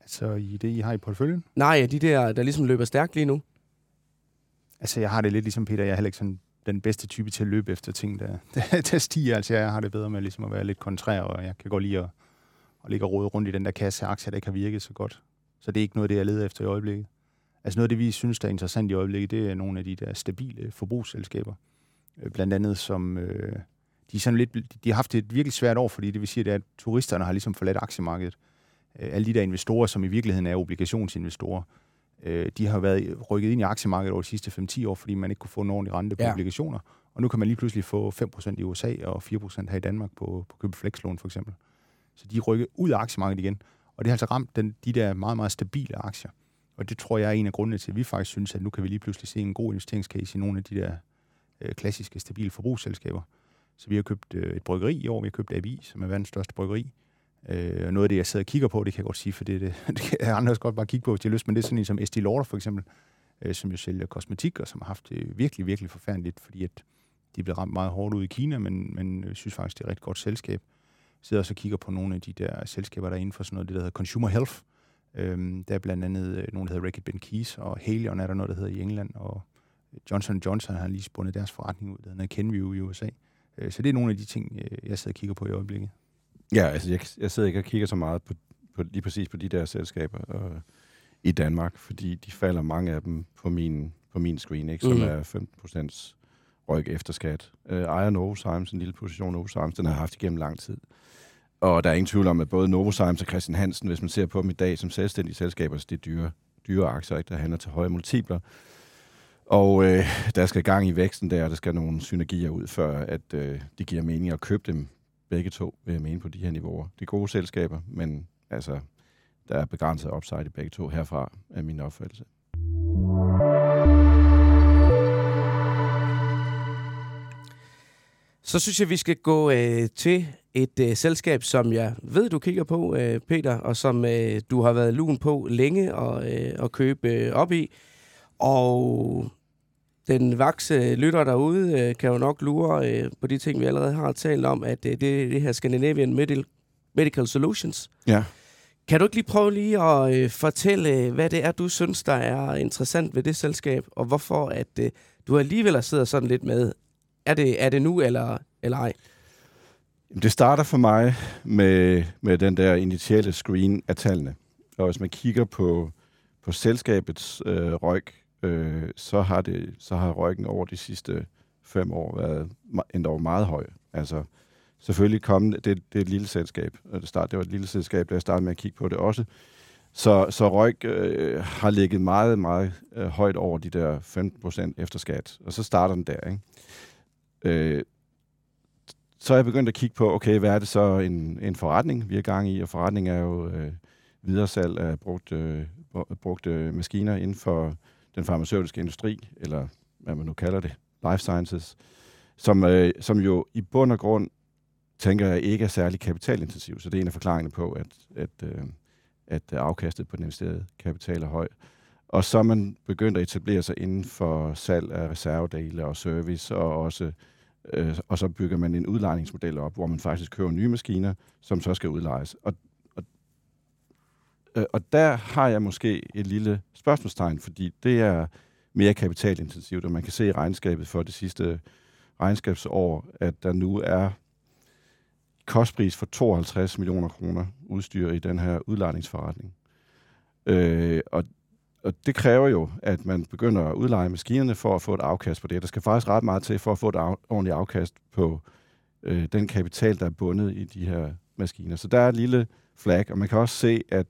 Altså i det, I har i porteføljen? Nej, de der, der ligesom løber stærkt lige nu. Altså jeg har det lidt ligesom Peter, jeg er heller ikke sådan den bedste type til at løbe efter ting, der, der, der stiger. Altså, jeg har det bedre med ligesom at være lidt kontrær, og jeg kan godt lide at, at ligge og rode rundt i den der kasse af aktier, der ikke har virket så godt. Så det er ikke noget af det, jeg leder efter i øjeblikket. Altså noget af det, vi synes, der er interessant i øjeblikket, det er nogle af de der stabile forbrugsselskaber. Øh, blandt andet som... Øh, de, er sådan lidt, de har haft et virkelig svært år, fordi det vil sige, at turisterne har ligesom forladt aktiemarkedet. Øh, alle de der investorer, som i virkeligheden er obligationsinvestorer, øh, de har været rykket ind i aktiemarkedet over de sidste 5-10 år, fordi man ikke kunne få en ordentlig rente på ja. obligationer. Og nu kan man lige pludselig få 5% i USA og 4% her i Danmark på, på købe flexlån for eksempel. Så de er rykket ud af aktiemarkedet igen. Og det har altså ramt den, de der meget, meget stabile aktier. Og det tror jeg er en af grundene til, at vi faktisk synes, at nu kan vi lige pludselig se en god investeringscase i nogle af de der øh, klassiske, stabile forbrugsselskaber. Så vi har købt øh, et bryggeri i år, vi har købt ABI, som er verdens største bryggeri. Øh, noget af det, jeg sidder og kigger på, det kan jeg godt sige, for det, det, det kan andre også godt bare kigge på, hvis de har lyst, men det er sådan en som Estee Lauder for eksempel, øh, som jo sælger kosmetik, og som har haft det virkelig, virkelig forfærdeligt, fordi at de blev ramt meget hårdt ud i Kina, men, men jeg synes faktisk, det er et rigtig godt selskab. Jeg sidder også og kigger på nogle af de der selskaber, der er inden for sådan noget, det der hedder Consumer Health. Øhm, der er blandt andet øh, nogle, der hedder Reckitt Keys, og Halion er der noget, der hedder i England, og Johnson Johnson har lige spundet deres forretning ud, der hedder Kenview i USA. Øh, så det er nogle af de ting, øh, jeg sidder og kigger på i øjeblikket. Ja, altså jeg, jeg sidder ikke og kigger så meget på, på lige præcis på de der selskaber og, i Danmark, fordi de falder mange af dem på min, på min screen, ikke, som mm. er 15 procents ryg efter skat. Øh, ejer Novozymes, en lille position Novozymes, den har haft igennem lang tid. Og der er ingen tvivl om, at både Novozymes og Christian Hansen, hvis man ser på dem i dag som selvstændige selskaber, så det er dyre, dyre aktier, ikke, der handler til høje multipler. Og øh, der skal gang i væksten der, og der skal nogle synergier ud, før at øh, det giver mening at købe dem begge to, vil jeg mene, på de her niveauer. Det er gode selskaber, men altså, der er begrænset upside i begge to herfra, er min opfattelse. Så synes jeg, vi skal gå øh, til et øh, selskab, som jeg ved, du kigger på, øh, Peter, og som øh, du har været lun på længe og, øh, at købe øh, op i. Og den vakse lytter derude øh, kan jo nok lure øh, på de ting, vi allerede har talt om, at øh, det er det her Scandinavian Medical, Medical Solutions. Ja. Kan du ikke lige prøve lige at øh, fortælle, hvad det er, du synes, der er interessant ved det selskab, og hvorfor at øh, du alligevel sidder sådan lidt med, er det, er det nu eller, eller ej? Det starter for mig med, med den der initiale screen af tallene. Og hvis man kigger på, på selskabets øh, røg, øh, så, har det, så har røggen over de sidste fem år været endda meget høj. Altså, selvfølgelig kom det, det er et lille selskab. Det, start, det var et lille selskab, da jeg startede med at kigge på det også. Så, så røg øh, har ligget meget, meget øh, højt over de der 15 procent efter skat. Og så starter den der, ikke? Øh, så er jeg begyndt at kigge på, okay, hvad er det så en, en forretning, vi er gang i? Og forretning er jo øh, videresalg af brugt, øh, brugte øh, maskiner inden for den farmaceutiske industri, eller hvad man nu kalder det, life sciences, som, øh, som jo i bund og grund, tænker jeg, ikke er særlig kapitalintensiv. Så det er en af forklaringerne på, at, at, øh, at afkastet på den investerede kapital er høj. Og så er man begyndt at etablere sig inden for salg af reservedele og service, og også øh, og så bygger man en udlejningsmodel op, hvor man faktisk køber nye maskiner, som så skal udlejes. Og, og, øh, og der har jeg måske et lille spørgsmålstegn, fordi det er mere kapitalintensivt, og man kan se i regnskabet for det sidste regnskabsår, at der nu er kostpris for 52 millioner kroner udstyr i den her udlejningsforretning. Øh, og og det kræver jo, at man begynder at udleje maskinerne for at få et afkast på det. Der skal faktisk ret meget til for at få et af, ordentligt afkast på øh, den kapital, der er bundet i de her maskiner. Så der er et lille flag, og man kan også se, at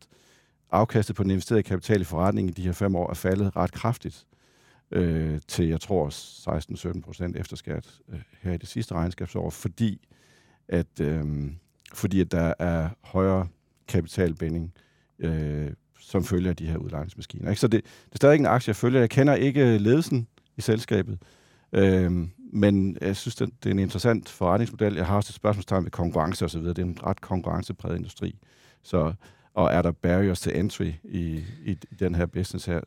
afkastet på den investerede kapital i forretningen i de her fem år er faldet ret kraftigt øh, til, jeg tror, 16-17 procent efter skat øh, her i det sidste regnskabsår, fordi at, øh, fordi at der er højere kapitalbinding øh, som følger af de her udlejningsmaskiner. Ikke? Så det, det er stadig en aktie, jeg følger. Jeg kender ikke øh, ledelsen i selskabet, øh, men jeg synes, det, det er en interessant forretningsmodel. Jeg har også et spørgsmålstegn ved konkurrence osv. Det er en ret konkurrencepræget industri. Så, og er der barriers til entry i, i, den her business her,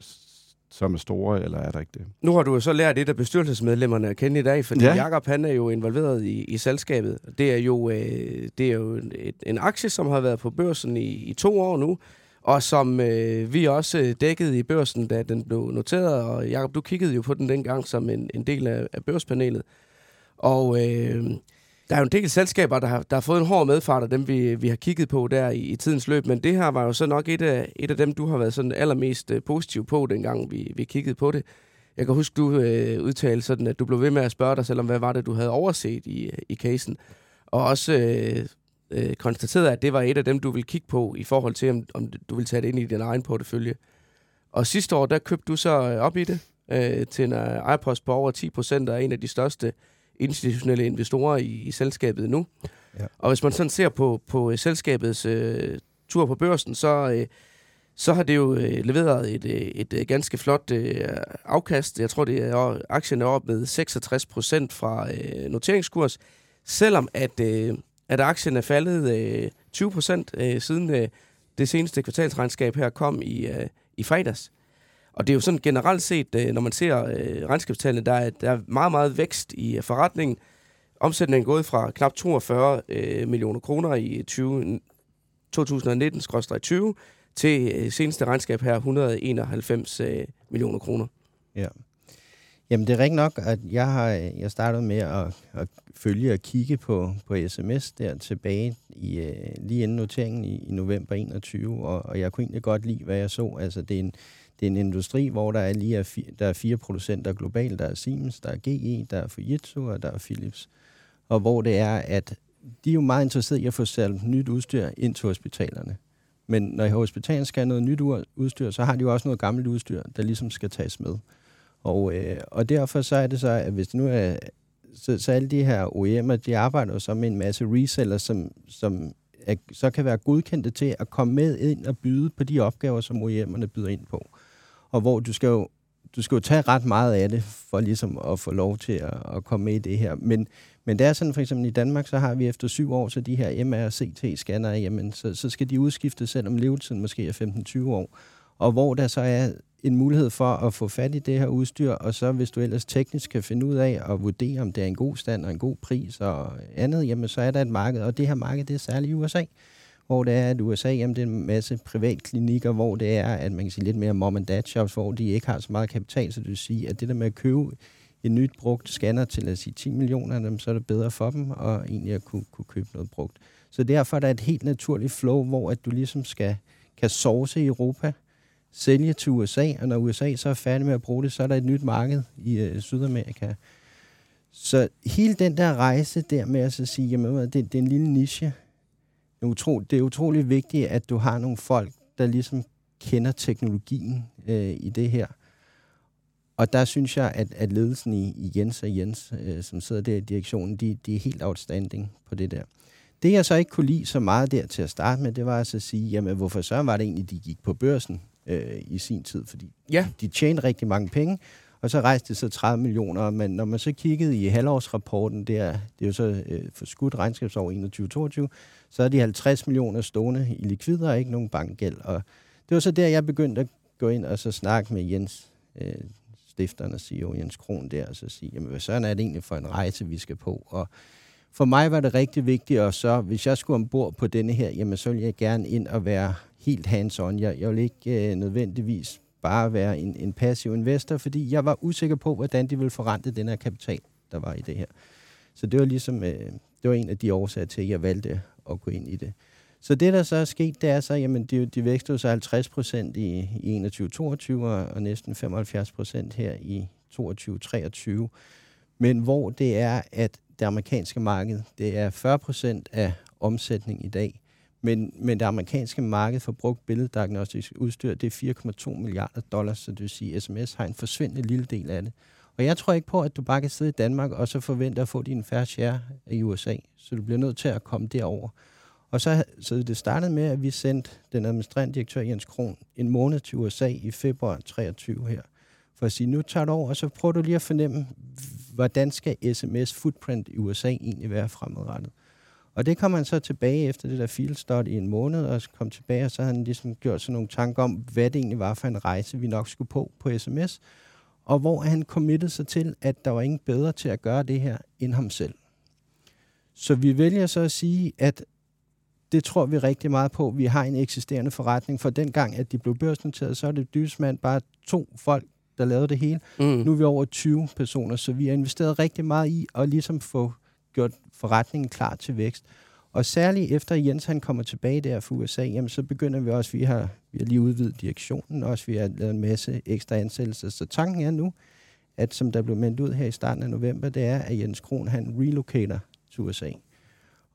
som er store, eller er der ikke det? Nu har du jo så lært et af bestyrelsesmedlemmerne at kende i dag, fordi ja. Jakob han er jo involveret i, i selskabet. Det er jo, øh, det er jo et, en aktie, som har været på børsen i, i to år nu, og som øh, vi også øh, dækkede i børsen, da den blev noteret. Og Jacob, du kiggede jo på den dengang som en, en del af, af børspanelet. Og øh, der er jo en del selskaber, der har, der har fået en hård medfart af dem, vi, vi har kigget på der i, i tidens løb. Men det her var jo så nok et af, et af dem, du har været sådan allermest øh, positiv på, dengang vi, vi kiggede på det. Jeg kan huske, du øh, udtalte sådan, at du blev ved med at spørge dig selv om, hvad var det, du havde overset i, øh, i casen. Og også øh, øh, konstateret, at det var et af dem, du vil kigge på i forhold til, om, om du vil tage det ind i din egen portefølje. Og sidste år, der købte du så øh, op i det øh, til en øh, på over 10 procent og en af de største institutionelle investorer i, i selskabet nu. Ja. Og hvis man sådan ser på, på øh, selskabets øh, tur på børsen, så, øh, så har det jo øh, leveret et, et, et ganske flot øh, afkast. Jeg tror, det er aktien er op med 66 procent fra øh, noteringskurs, selvom at øh, at aktien er faldet øh, 20 procent øh, siden øh, det seneste kvartalsregnskab her kom i, øh, i fredags. Og det er jo sådan generelt set, øh, når man ser øh, regnskabstallene, der er, der er meget, meget vækst i øh, forretningen. Omsætningen er gået fra knap 42 millioner kroner i 2019-20 til seneste regnskab her 191 millioner kroner. Ja. Jamen, det er rigtigt nok, at jeg har jeg startet med at, at følge og kigge på, på sms der tilbage i, lige inden noteringen i, i november 21, og, og jeg kunne egentlig godt lide, hvad jeg så. Altså, det er en, det er en industri, hvor der er lige er fi, der er fire producenter globalt. Der er Siemens, der er GE, der er Fujitsu og der er Philips. Og hvor det er, at de er jo meget interesserede i at få sat nyt udstyr ind til hospitalerne. Men når hospitalerne skal have noget nyt udstyr, så har de jo også noget gammelt udstyr, der ligesom skal tages med. Og, øh, og derfor så er det så, at hvis det nu er... Så, så alle de her OEM'er, de arbejder jo så med en masse resellers, som, som er, så kan være godkendte til at komme med ind og byde på de opgaver, som OEM'erne byder ind på. Og hvor du skal jo, du skal jo tage ret meget af det, for ligesom at få lov til at, at komme med i det her. Men, men det er sådan, for eksempel i Danmark, så har vi efter syv år, så de her MR- og CT-scanner, jamen, så, så skal de udskiftes, selvom levetiden måske er 15-20 år. Og hvor der så er en mulighed for at få fat i det her udstyr, og så hvis du ellers teknisk kan finde ud af at vurdere, om det er en god stand og en god pris og andet, jamen så er der et marked, og det her marked, det er særligt i USA, hvor det er, at USA, jamen det er en masse privatklinikker, hvor det er, at man kan sige lidt mere mom and dad shops, hvor de ikke har så meget kapital, så det vil sige, at det der med at købe en nyt brugt scanner til at sige 10 millioner, dem så er det bedre for dem, og egentlig at kunne, kunne købe noget brugt. Så derfor er der et helt naturligt flow, hvor at du ligesom skal, kan source i Europa, sælge til USA, og når USA så er færdig med at bruge det, så er der et nyt marked i øh, Sydamerika. Så hele den der rejse der med at så sige, jamen det, det er en lille niche, utro, det er utrolig vigtigt, at du har nogle folk, der ligesom kender teknologien øh, i det her. Og der synes jeg, at, at ledelsen i, i Jens og Jens, øh, som sidder der i direktionen, de, de er helt outstanding på det der. Det jeg så ikke kunne lide så meget der til at starte med, det var altså at sige, jamen hvorfor så var det egentlig, de gik på børsen? øh, i sin tid, fordi ja. de tjente rigtig mange penge, og så rejste det så 30 millioner, men når man så kiggede i halvårsrapporten, der, det er jo så øh, for skudt regnskabsår 21-22, så er de 50 millioner stående i likvider og ikke nogen bankgæld. Og det var så der, jeg begyndte at gå ind og så snakke med Jens, øh, stifteren og CEO Jens Kron der, og så sige, jamen hvad sådan er det egentlig for en rejse, vi skal på? Og for mig var det rigtig vigtigt, og så hvis jeg skulle ombord på denne her, jamen så ville jeg gerne ind og være helt hands-on. Jeg, jeg vil ikke øh, nødvendigvis bare være en, en passiv investor, fordi jeg var usikker på, hvordan de ville forrente den her kapital, der var i det her. Så det var ligesom, øh, det var en af de årsager til, at jeg valgte at gå ind i det. Så det, der så er sket, det er så, jamen, de, de vækstede så 50 procent i, i 21-22 og, og næsten 75 procent her i 22-23. Men hvor det er, at det amerikanske marked, det er 40 procent af omsætning i dag, men, men det amerikanske marked for brugt billeddiagnostisk udstyr, det er 4,2 milliarder dollars, så det vil sige, at sms har en forsvindende lille del af det. Og jeg tror ikke på, at du bare kan sidde i Danmark og så forvente at få din færre share i USA. Så du bliver nødt til at komme derover. Og så, så det startede med, at vi sendte den administrerende direktør Jens Kron en måned til USA i februar 23 her. For at sige, nu tager du over, og så prøver du lige at fornemme, hvordan skal sms footprint i USA egentlig være fremadrettet. Og det kom han så tilbage efter det der field study i en måned, og kom tilbage, og så havde han ligesom gjort sådan nogle tanker om, hvad det egentlig var for en rejse, vi nok skulle på på sms, og hvor han committede sig til, at der var ingen bedre til at gøre det her end ham selv. Så vi vælger så at sige, at det tror vi rigtig meget på. Vi har en eksisterende forretning. For den gang, at de blev børsnoteret, så er det dybsmand bare to folk, der lavede det hele. Mm. Nu er vi over 20 personer, så vi har investeret rigtig meget i at ligesom få gjort forretningen klar til vækst. Og særligt efter Jens han kommer tilbage der fra USA, jamen, så begynder vi også, vi har, vi har lige udvidet direktionen, også vi har lavet en masse ekstra ansættelser. Så tanken er nu, at som der blev meldt ud her i starten af november, det er, at Jens Kron han relocater til USA.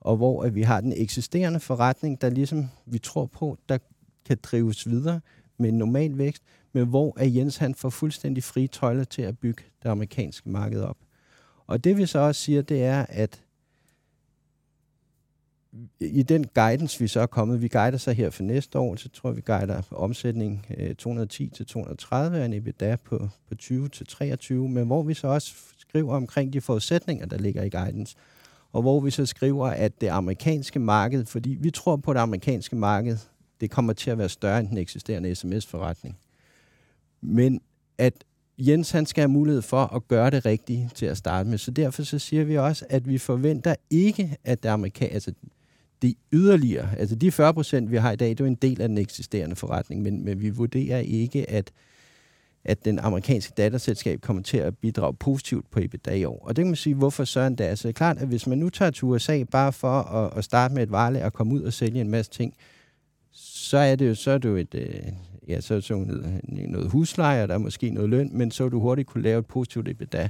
Og hvor at vi har den eksisterende forretning, der ligesom vi tror på, der kan drives videre med en normal vækst, men hvor at Jens han får fuldstændig frie tøjler til at bygge det amerikanske marked op. Og det vi så også siger, det er, at i den guidance, vi så er kommet, vi guider så her for næste år, så tror vi guider omsætning øh, 210 til 230 og en EBITDA på, på 20 til 23, men hvor vi så også skriver omkring de forudsætninger, der ligger i guidance, og hvor vi så skriver, at det amerikanske marked, fordi vi tror på, det amerikanske marked, det kommer til at være større end den eksisterende sms-forretning. Men at Jens han skal have mulighed for at gøre det rigtige til at starte med. Så derfor så siger vi også, at vi forventer ikke, at det amerikanske, altså det yderligere, altså de 40 procent, vi har i dag, det er en del af den eksisterende forretning, men, men vi vurderer ikke, at, at den amerikanske datterselskab kommer til at bidrage positivt på EBITDA i år. Og det kan man sige, hvorfor søren det er. Så det er klart, at hvis man nu tager til USA bare for at, at starte med et varelager og komme ud og sælge en masse ting, så er det jo, så er det jo et, øh, ja, så så noget, noget husleje, og der er måske noget løn, men så du hurtigt kunne lave et positivt EBITDA.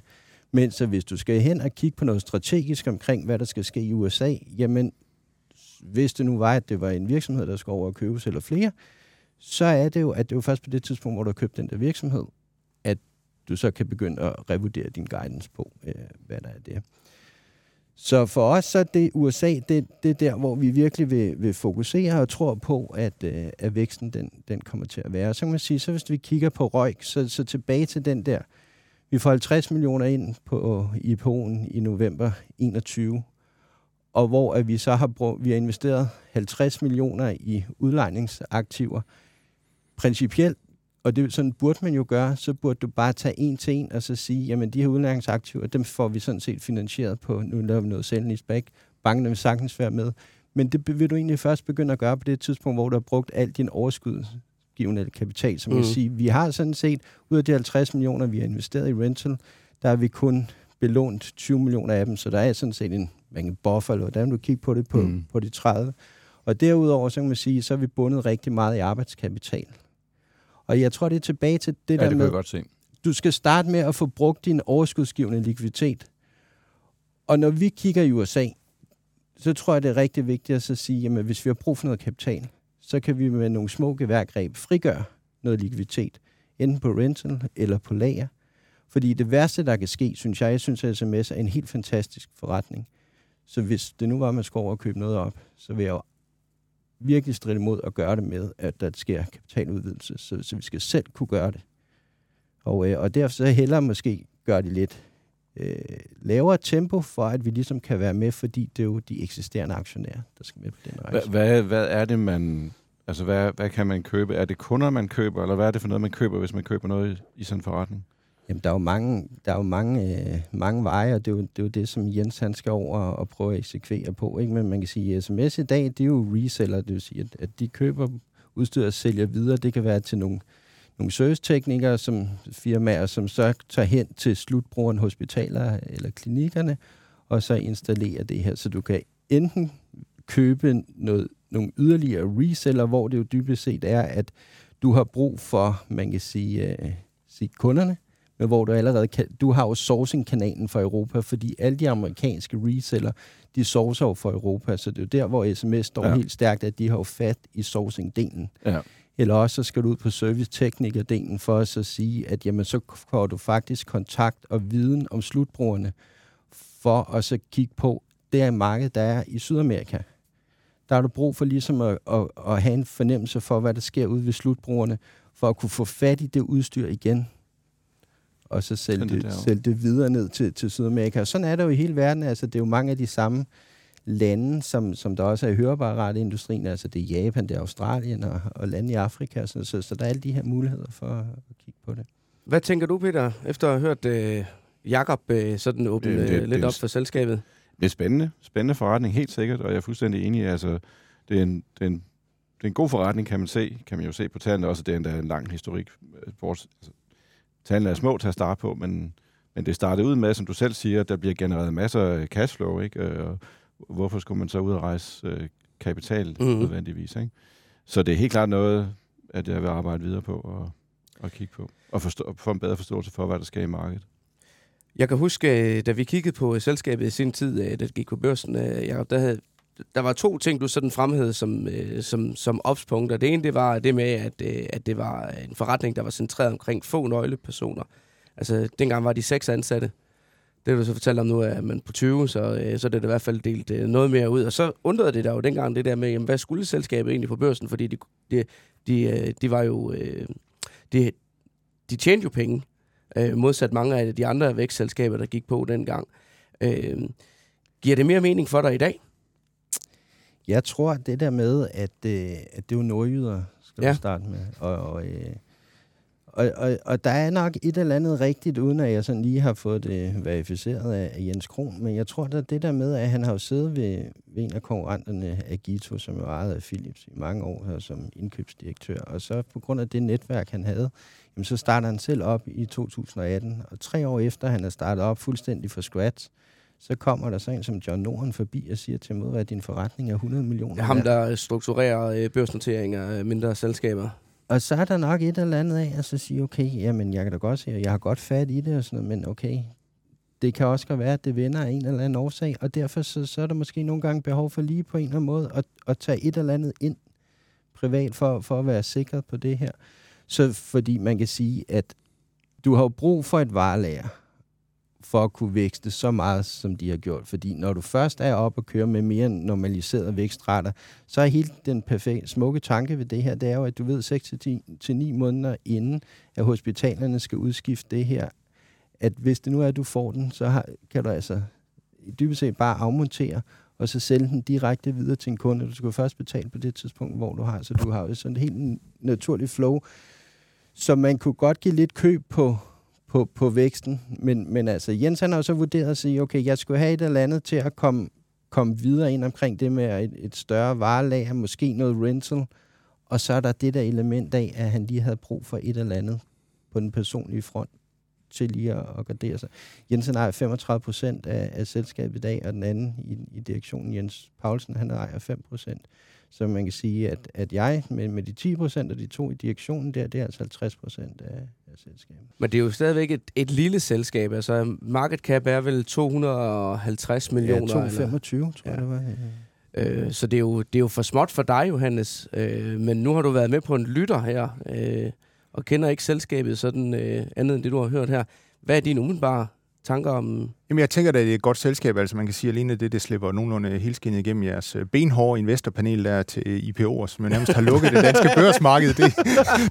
Men så hvis du skal hen og kigge på noget strategisk omkring, hvad der skal ske i USA, jamen, hvis det nu var, at det var en virksomhed, der skulle over og købes eller flere, så er det jo, at det er jo først på det tidspunkt, hvor du har købt den der virksomhed, at du så kan begynde at revurdere din guidance på, øh, hvad der er det. Så for os så er det USA, det, det er der, hvor vi virkelig vil, vil fokusere og tror på, at, øh, at væksten den, den kommer til at være. Så kan man sige, så hvis vi kigger på røg, så, så tilbage til den der, vi får 50 millioner ind på IPO'en i november 21, og hvor at vi så har, brug, vi har investeret 50 millioner i udlejningsaktiver. Principielt, og det sådan burde man jo gøre, så burde du bare tage en til en og så sige, jamen de her udlejningsaktiver, dem får vi sådan set finansieret på, nu laver vi noget selv back. Bankerne vil sagtens være med. Men det vil du egentlig først begynde at gøre på det tidspunkt, hvor du har brugt al din overskudsgivende kapital. Som mm. kan sige, vi har sådan set, ud af de 50 millioner, vi har investeret i rental, der har vi kun belånt 20 millioner af dem, så der er sådan set en, en buffer, eller hvordan du kigger på det på, mm. på de 30. Og derudover, så kan man sige, så har vi bundet rigtig meget i arbejdskapital. Og jeg tror, det er tilbage til det ja, der det med, jeg godt se. du skal starte med at få brugt din overskudsgivende likviditet. Og når vi kigger i USA, så tror jeg, det er rigtig vigtigt at så sige, at hvis vi har brug for noget kapital, så kan vi med nogle små geværgreb frigøre noget likviditet, enten på rental eller på lager. Fordi det værste, der kan ske, synes jeg, jeg synes, at sms er en helt fantastisk forretning. Så hvis det nu var, at man skulle over og købe noget op, så vil jeg jo virkelig stride imod at gøre det med, at der sker kapitaludvidelse, så, så vi skal selv kunne gøre det. Og, øh, og derfor så hellere måske gøre det lidt øh, lavere tempo, for at vi ligesom kan være med, fordi det er jo de eksisterende aktionærer, der skal med på den rejse. Hvad, hvad, hvad er det, man... Altså, hvad, hvad kan man købe? Er det kunder, man køber, eller hvad er det for noget, man køber, hvis man køber noget i, i sådan en forretning? Jamen, der er jo mange, der er jo mange, øh, mange veje, og det er, jo, det er jo det, som Jens han skal over og prøve at eksekvere på. Ikke? Men man kan sige, at sms i dag, det er jo reseller, det vil sige, at, at de køber udstyr og sælger videre. Det kan være til nogle, nogle serviceteknikere, som firmaer, som så tager hen til slutbrugeren, hospitaler eller klinikkerne, og så installerer det her. Så du kan enten købe noget, nogle yderligere reseller, hvor det jo dybest set er, at du har brug for, man kan sige, øh, sige kunderne, hvor du allerede kan, du har jo sourcing-kanalen for Europa, fordi alle de amerikanske reseller, de sourcer jo for Europa, så det er jo der, hvor sms står ja. helt stærkt, at de har jo fat i sourcing-delen. Ja. Eller også så skal du ud på service-tekniker-delen for at så sige, at jamen, så får du faktisk kontakt og viden om slutbrugerne, for at så kigge på det er marked, der er i Sydamerika. Der har du brug for ligesom at, at, at have en fornemmelse for, hvad der sker ude ved slutbrugerne, for at kunne få fat i det udstyr igen, og så sælge det, det, sælge det videre ned til, til Sydamerika. Og sådan er det jo i hele verden. Altså, det er jo mange af de samme lande, som, som der også er i høreapparat-industrien. Altså, det er Japan, det er Australien og, og lande i Afrika. Så, så, så der er alle de her muligheder for at kigge på det. Hvad tænker du, Peter, efter at have hørt øh, Jakob øh, sådan åbne det, det, øh, lidt det, op for selskabet? Det er spændende. Spændende forretning, helt sikkert. Og jeg er fuldstændig enig. Altså, det er en, det er en det er en god forretning, kan man se. Kan man jo se på tallene også, det er endda en lang historik. altså, Tallene er små til at starte på, men, men det startede ud med, som du selv siger, at der bliver genereret masser af cashflow, ikke? Øh, og hvorfor skulle man så ud og rejse øh, kapital mm. nødvendigvis, ikke? Så det er helt klart noget, at jeg vil arbejde videre på og, og kigge på, og forstå, få en bedre forståelse for, hvad der sker i markedet. Jeg kan huske, øh, da vi kiggede på selskabet i sin tid, da det gik på børsen, Jacob, der havde, der var to ting, du sådan fremhævede som, øh, som, som opspunkter. Det ene, det var det med, at, øh, at det var en forretning, der var centreret omkring få nøglepersoner. Altså, dengang var de seks ansatte. Det du så fortælle om nu, er man på 20, så, øh, så er det i hvert fald delt øh, noget mere ud. Og så undrede det der jo dengang det der med, jamen, hvad skulle selskabet egentlig på børsen? Fordi de, de, de, øh, de var jo... Øh, de, de tjente jo penge, øh, modsat mange af de andre vækstselskaber, der gik på dengang. Øh, giver det mere mening for dig i dag? Jeg tror, det der med, at, øh, at det er jo nordjyder, skal ja. du starte med. Og, og, øh, Og, og, og der er nok et eller andet rigtigt, uden at jeg sådan lige har fået det verificeret af, af Jens Kron. Men jeg tror, at det der med, at han har jo siddet ved, ved en af konkurrenterne, Agito, som jo ejede af Philips i mange år her som indkøbsdirektør. Og så på grund af det netværk, han havde, jamen, så starter han selv op i 2018. Og tre år efter, han er startet op fuldstændig fra scratch, så kommer der så en som John Norden forbi og siger til mod, at din forretning er 100 millioner. Ham, der strukturerer øh, børsnoteringer af mindre selskaber. Og så er der nok et eller andet af, at så sige, okay, jamen jeg kan da godt se, at jeg har godt fat i det og sådan noget, men okay, det kan også godt være, at det vender af en eller anden årsag, og derfor så, så er der måske nogle gange behov for lige på en eller anden måde at, at tage et eller andet ind privat for, for at være sikret på det her. Så fordi man kan sige, at du har brug for et varelager for at kunne vækste så meget, som de har gjort. Fordi når du først er op og kører med mere normaliserede vækstrater, så er helt den perfekte, smukke tanke ved det her, det er jo, at du ved 6-9 måneder inden, at hospitalerne skal udskifte det her, at hvis det nu er, at du får den, så har, kan du altså dybest set bare afmontere, og så sælge den direkte videre til en kunde. Du skal først betale på det tidspunkt, hvor du har. Så du har jo sådan et helt naturligt flow. Så man kunne godt give lidt køb på, på, på væksten. Men, men altså, Jens han har jo så vurderet at sige, okay, jeg skulle have et eller andet til at komme, komme videre ind omkring det med et, et større varelager, måske noget rental, og så er der det der element af, at han lige havde brug for et eller andet på den personlige front til lige at, at gardere sig. Jensen ejer 35 procent af, af selskabet i dag, og den anden i, i direktionen, Jens Paulsen, han ejer 5 procent. Så man kan sige, at, at jeg med, med de 10 procent og de to i direktionen der, det er altså 50 procent af, af selskabet. Men det er jo stadigvæk et, et lille selskab. Altså market cap er vel 250 millioner? Ja, 225, eller? tror jeg ja. det var. Ja. Øh, så det er, jo, det er jo for småt for dig, Johannes. Øh, men nu har du været med på en lytter her, øh, og kender ikke selskabet sådan øh, andet end det, du har hørt her. Hvad er dine umiddelbare tanker om... Jamen, jeg tænker, at det er et godt selskab. Altså, man kan sige, at alene det, det slipper nogenlunde helskinnet igennem jeres øh, benhårde investorpanel der til IPO'er, som nærmest har lukket det danske børsmarked. Det,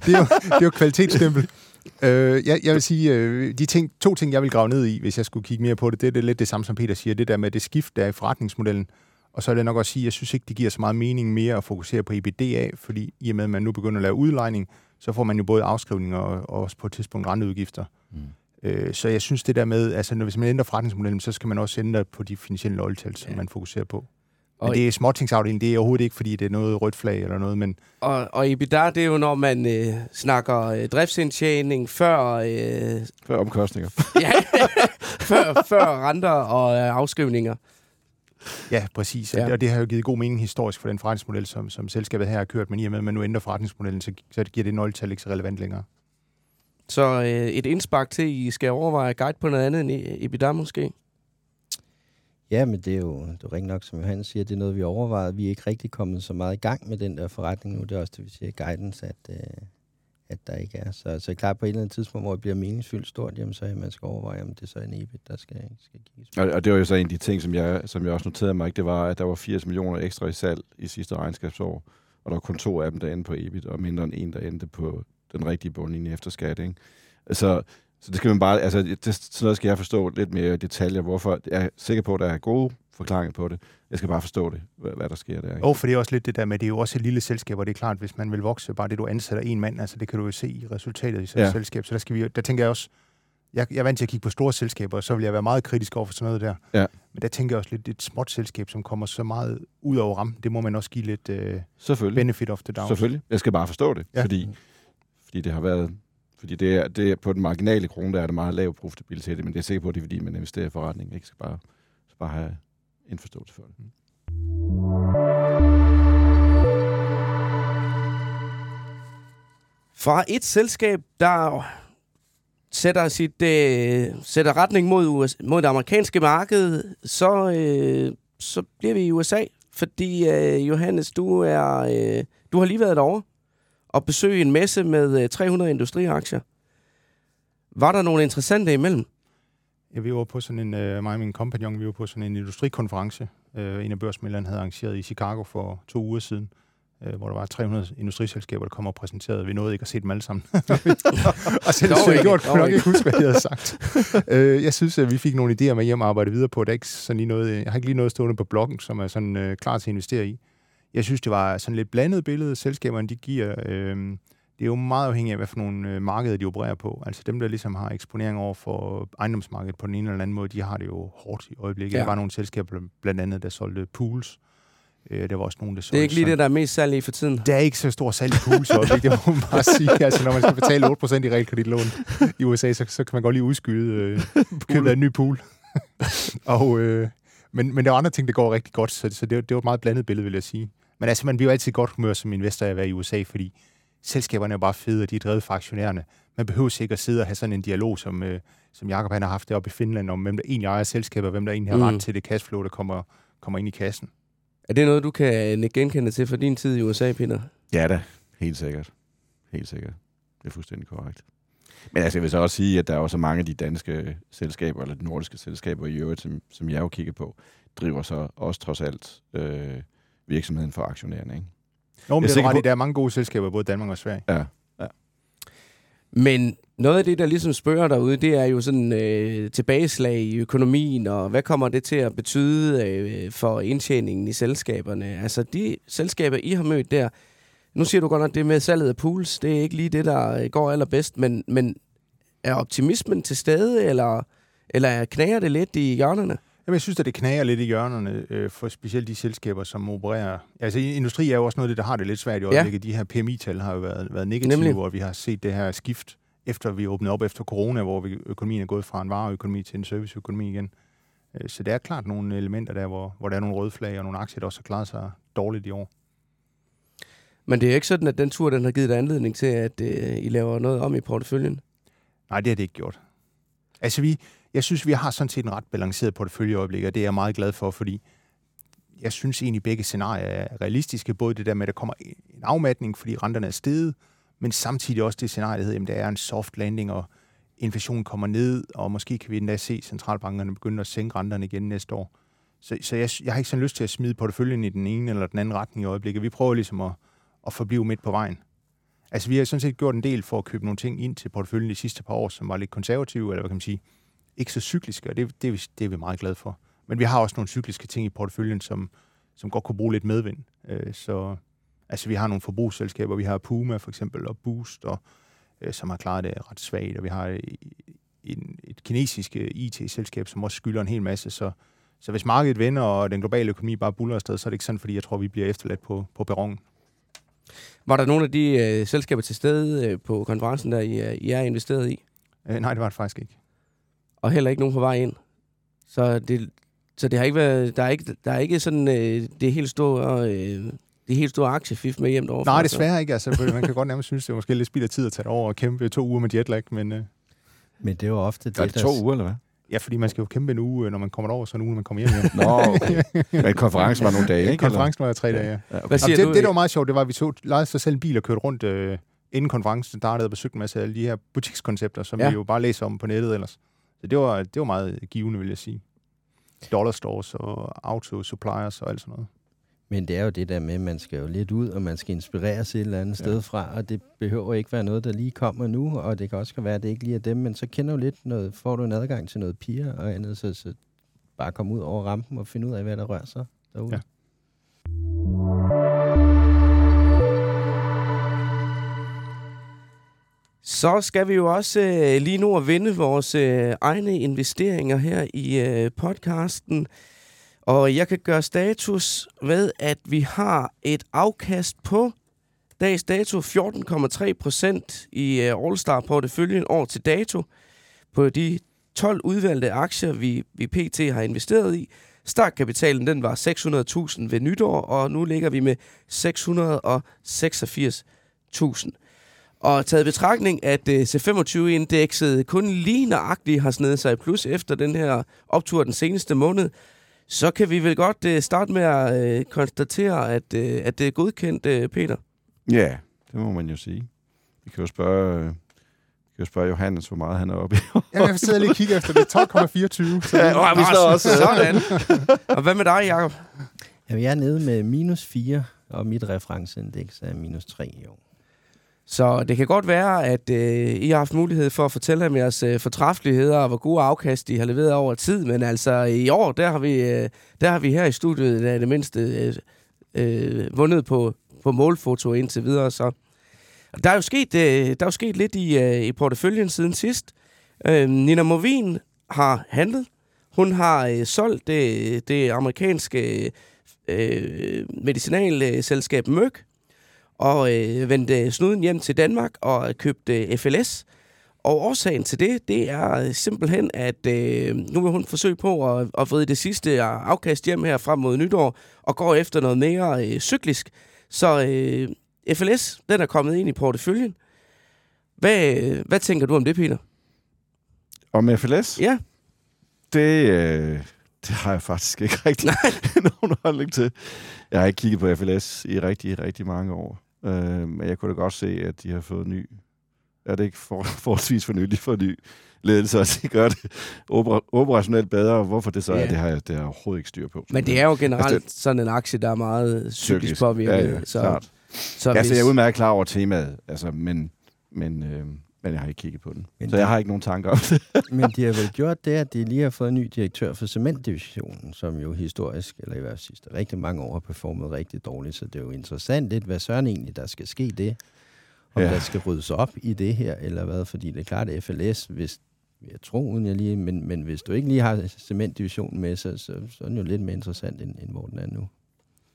det, er, jo, det er jo kvalitetsstempel. Øh, jeg, jeg vil sige, øh, de ting, to ting, jeg vil grave ned i, hvis jeg skulle kigge mere på det, det er det lidt det samme, som Peter siger. Det der med det skift, der er i forretningsmodellen. Og så er det nok også sige, at jeg synes ikke, det giver så meget mening mere at fokusere på EBITDA, fordi i og med, at man nu begynder at lave udlejning, så får man jo både afskrivninger og, og også på et tidspunkt renteudgifter. Mm. Øh, så jeg synes det der med, altså når, hvis man ændrer forretningsmodellen, så skal man også ændre på de finansielle nøgletal, som ja. man fokuserer på. Men og det er småtingsafdelingen, det er overhovedet ikke, fordi det er noget rødt flag eller noget, men... Og, og EBITDA, det er jo, når man øh, snakker øh, driftsindtjening før... Øh, før omkostninger. ja, før, før renter og øh, afskrivninger. Ja, præcis. Ja. Og det har jo givet god mening historisk for den forretningsmodel, som, som selskabet her har kørt, men i og med, at man nu ændrer forretningsmodellen, så, så giver det nøgletal ikke så relevant længere. Så øh, et indspark til, I skal overveje guide på noget andet end EBITDA måske? Ja, men det er jo det er rigtig nok, som Johannes siger, det er noget, vi overvejer. Vi er ikke rigtig kommet så meget i gang med den der forretning nu. Det er også det, vi siger guidance, at, øh, at der ikke er. Så, så klart på et eller andet tidspunkt, hvor det bliver meningsfyldt stort, jamen, så man skal overveje, om det er så en EBIT, der skal, skal kigges på. Og, og det var jo så en af de ting, som jeg, som jeg også noterede mig, ikke? det var, at der var 80 millioner ekstra i salg i sidste regnskabsår, og der var kun to af dem, der endte på EBIT, og mindre end en, der endte på den rigtige bundlinje efter skat. Ikke? Altså, så det skal man bare, altså, det, sådan noget skal jeg forstå lidt mere i detaljer, hvorfor. Jeg er sikker på, at der er gode forklaringer på det. Jeg skal bare forstå det, hvad, hvad der sker der. Ikke? Oh, for det er også lidt det der med, det er jo også et lille selskab, og det er klart, hvis man vil vokse, bare det du ansætter en mand, altså det kan du jo se i resultatet i sådan ja. selskab. Så der, skal vi, der tænker jeg også, jeg, jeg er vant til at kigge på store selskaber, og så vil jeg være meget kritisk over for sådan noget der. Ja. Men der tænker jeg også lidt, et småt selskab, som kommer så meget ud over rammen, det må man også give lidt uh, benefit of the doubt. Selvfølgelig. Jeg skal bare forstå det, ja. fordi, fordi det har været fordi det er, det er på den marginale krone, der er det meget lav profitabilitet, men det er sikker på, at det er fordi, man investerer i forretningen. Ikke? Skal bare, skal bare have en forståelse for det. Fra et selskab, der sætter, sit, øh, sætter retning mod, US, mod det amerikanske marked, så, øh, så bliver vi i USA. Fordi, øh, Johannes, du, er, øh, du har lige været derovre og besøge en messe med 300 øh, industriaktier. Var der nogle interessante imellem? Ja, vi var på sådan en, uh, mig og min kompagnon, vi var på sådan en industrikonference, uh, en af børsmælderne havde arrangeret i Chicago for to uger siden, uh, hvor der var 300 industriselskaber, der kom og præsenterede. Vi nåede ikke at se dem alle sammen. og selv så jeg gjort, kunne nok ikke huske, hvad jeg havde sagt. uh, jeg synes, at vi fik nogle idéer med hjem og arbejde videre på. Der er ikke sådan lige noget, jeg har ikke lige noget stående på bloggen, som er sådan klar til at investere i. Jeg synes, det var sådan lidt blandet billede, selskaberne de giver. Øh, det er jo meget afhængigt af, hvad for nogle øh, markeder de opererer på. Altså dem, der ligesom har eksponering over for ejendomsmarkedet på den ene eller anden måde, de har det jo hårdt i øjeblikket. Ja. Der var nogle selskaber, blandt andet, der solgte pools. Øh, der var også nogen, der solgte... Det er ikke lige sådan- det, der er mest salg i for tiden. Der er ikke så stor salg i pools øjeblikket, det må man bare sige. Altså, når man skal betale 8% i realkreditlån i USA, så, så kan man godt lige udskyde øh, købet af en ny pool. og, øh, men, men der er andre ting, der går rigtig godt, så, så det, det var et meget blandet billede, vil jeg sige. Men altså, man bliver jo altid godt humør som investor at være i USA, fordi selskaberne er bare fede, og de er drevet fra aktionærerne. Man behøver ikke at sidde og have sådan en dialog, som, øh, som Jacob han har haft deroppe i Finland, om hvem der egentlig ejer selskaber, og hvem der egentlig har Mm. ret til det cashflow, der kommer, kommer ind i kassen. Er det noget, du kan nikke genkende til for din tid i USA, Peter? Ja da, helt sikkert. Helt sikkert. Det er fuldstændig korrekt. Men altså, jeg vil så også sige, at der er også mange af de danske selskaber, eller de nordiske selskaber i øvrigt, som, som jeg jo kigger på, driver så også trods alt øh, virksomheden for aktionærerne. Ikke? Jo, men Jeg er det er ret på- i, der er mange gode selskaber, både i Danmark og Sverige. Ja. Men noget af det, der ligesom spørger derude, det er jo sådan øh, tilbageslag i økonomien, og hvad kommer det til at betyde øh, for indtjeningen i selskaberne? Altså de selskaber, I har mødt der, nu siger du godt nok det med salget af pools, det er ikke lige det, der øh, går allerbedst, men, men er optimismen til stede, eller, eller knager det lidt i hjørnerne? Jamen, jeg synes, at det knager lidt i hjørnerne øh, for specielt de selskaber, som opererer. Altså, industri er jo også noget af det, der har det lidt svært i øjeblikket. Ja. De her PMI-tal har jo været, været negative, Nemlig. Og vi har set det her skift, efter vi åbnede op efter corona, hvor vi, økonomien er gået fra en vareøkonomi til en serviceøkonomi igen. Øh, så det er klart nogle elementer der, hvor, hvor der er nogle røde flag og nogle aktier, der også har klaret sig dårligt i år. Men det er ikke sådan, at den tur, den har givet dig anledning til, at øh, I laver noget om i porteføljen? Nej, det har det ikke gjort. Altså, vi, jeg synes, vi har sådan set en ret balanceret portefølje i øjeblikket, og det er jeg meget glad for, fordi jeg synes egentlig, begge scenarier er realistiske. Både det der med, at der kommer en afmatning, fordi renterne er steget, men samtidig også det scenarie, der hedder, at der er en soft landing, og inflationen kommer ned, og måske kan vi endda se centralbankerne begynde at sænke renterne igen næste år. Så, så jeg, jeg har ikke sådan lyst til at smide porteføljen i den ene eller den anden retning i øjeblikket. Vi prøver ligesom at, at forblive midt på vejen. Altså, vi har sådan set gjort en del for at købe nogle ting ind til porteføljen de sidste par år, som var lidt konservative, eller hvad kan man sige, ikke så cykliske, og det, det, er vi, det er vi meget glade for. Men vi har også nogle cykliske ting i porteføljen, som, som godt kunne bruge lidt medvind. Øh, så altså, vi har nogle forbrugsselskaber, vi har Puma for eksempel, og Boost, og, øh, som har klaret det ret svagt, og vi har en, et kinesisk øh, IT-selskab, som også skylder en hel masse, så, så hvis markedet vender, og den globale økonomi bare buller afsted, så er det ikke sådan, fordi jeg tror, vi bliver efterladt på, på perronen. Var der nogle af de øh, selskaber til stede øh, på konferencen, der I, øh, I er investeret i? Øh, nej, det var det faktisk ikke. Og heller ikke nogen på vej ind. Så det, så det har ikke været, der er ikke, der er ikke sådan øh, det helt store, øh, det helt store aktiefif med hjem derovre. Nej, desværre ikke. Altså, man kan godt nærmest synes, det er måske lidt spild af tid at tage det over og kæmpe to uger med jetlag, men øh, Men det er jo ofte det, Er det der- to uger, eller hvad? ja, fordi man skal jo kæmpe en uge, øh, når man kommer over, så en uge, når man kommer hjem. Nå, okay. Men konferencen var nogle dage, ikke? Konferencen var tre dage, ja. Ja, okay. Hvad Jamen, siger det, du? det, der var meget sjovt, det var, at vi tog, lejede sig selv en bil og kørte rundt øh, inden konferencen startede og besøgte en masse af alle de her butikskoncepter, som ja. vi jo bare læser om på nettet ellers. Så det var, det var meget givende, vil jeg sige. Dollar stores og auto suppliers og alt sådan noget. Men det er jo det der med, at man skal jo lidt ud, og man skal inspireres et eller andet Ja. sted fra, og det behøver ikke være noget, der lige kommer nu, og det kan også være, at det ikke lige er dem, men så kender du lidt noget, får du en adgang til noget piger og andet, så, så bare komme ud over rampen og finde ud af, hvad der rører sig derude. Ja. Så skal vi jo også øh, lige nu at vende vores øh, egne investeringer her i øh, podcasten. Og jeg kan gøre status ved, at vi har et afkast på dags dato 14,3 procent i øh, All-Star-porteføljen år til dato på de 12 udvalgte aktier, vi, vi pt. har investeret i. Startkapitalen den var 600.000 ved nytår, og nu ligger vi med 686.000. Og taget i betragtning, at øh, C25-indekset kun lige nøjagtigt har snedet sig i plus efter den her optur den seneste måned, så kan vi vel godt øh, starte med at øh, konstatere, at, øh, at det er godkendt, øh, Peter. Ja, det må man jo sige. Vi kan jo spørge, øh, vi kan jo spørge Johannes, hvor meget han er oppe i. Jamen, jeg sidder lige og kigger efter det. 12,24. Så det, Ja, vi står også- Sådan. Og hvad med dig, Jacob? Jamen, jeg er nede med minus 4, og mit referenceindeks er minus 3 i år. Så det kan godt være, at øh, I har haft mulighed for at fortælle om jeres øh, fortræffeligheder og hvor gode afkast I har leveret over tid, men altså i år, der har vi, øh, der har vi her i studiet der er det mindste øh, øh, vundet på, på målfoto indtil videre, så Der er jo sket, øh, der er jo sket lidt i, øh, i porteføljen siden sidst. Øh, Nina Movin har handlet. Hun har øh, solgt det, det amerikanske øh, øh medicinalselskab Merck og øh, vendte snuden hjem til Danmark og købte FLS. Og årsagen til det, det er simpelthen, at øh, nu vil hun forsøge på at, at vride det sidste afkast hjem her frem mod nytår, og går efter noget mere øh, cyklisk. Så øh, FLS, den er kommet ind i porteføljen. Hvad, hvad tænker du om det, Peter? Om FLS? Ja. Det, øh, det har jeg faktisk ikke rigtig nogen holdning til. Jeg har ikke kigget på FLS i rigtig, rigtig mange år. Øh, men jeg kunne da godt se, at de har fået ny... Er det ikke for, forholdsvis for nylig for ny ledelse, at de gør det operationelt bedre. Hvorfor det så ja. er, det har jeg, det har jeg overhovedet ikke styr på. Men det er jo generelt altså, det, sådan en aktie, der er meget cyklisk påvirket. Ja, ja, så, klart. Så altså, hvis... jeg er udmærket klar over temaet, altså, men, men, øh, men jeg har ikke kigget på den. Men så de... jeg har ikke nogen tanker om det. men de har vel gjort det, at de lige har fået en ny direktør for cementdivisionen, som jo historisk, eller i hvert fald sidste rigtig mange år, har performet rigtig dårligt. Så det er jo interessant lidt, hvad Søren egentlig, der skal ske det. Om ja. der skal ryddes op i det her, eller hvad. Fordi det er klart, at FLS, hvis jeg tror, uden jeg lige, men, men hvis du ikke lige har cementdivisionen med, så, så, så er den jo lidt mere interessant, end, end hvor den er nu.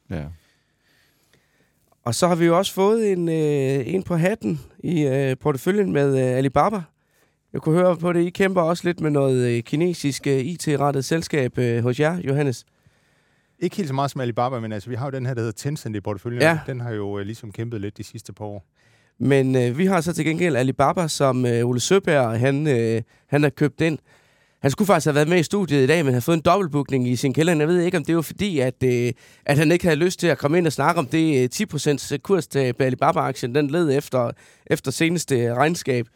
Ja. Og så har vi jo også fået en, øh, en på hatten i øh, porteføljen med øh, Alibaba. Jeg kunne høre på det, I kæmper også lidt med noget øh, kinesisk øh, IT-rettet selskab øh, hos jer, Johannes. Ikke helt så meget som Alibaba, men altså, vi har jo den her, der hedder Tencent i porteføljen. Ja. Den har jo øh, ligesom kæmpet lidt de sidste par år. Men øh, vi har så til gengæld Alibaba, som øh, Ole Søberg, han, øh, han har købt ind. Han skulle faktisk have været med i studiet i dag, men har fået en dobbeltbookning i sin kælder. Jeg ved ikke, om det var fordi, at, øh, at han ikke havde lyst til at komme ind og snakke om det øh, 10% kurs til Alibaba-aktien. Den led efter, efter seneste øh, regnskab.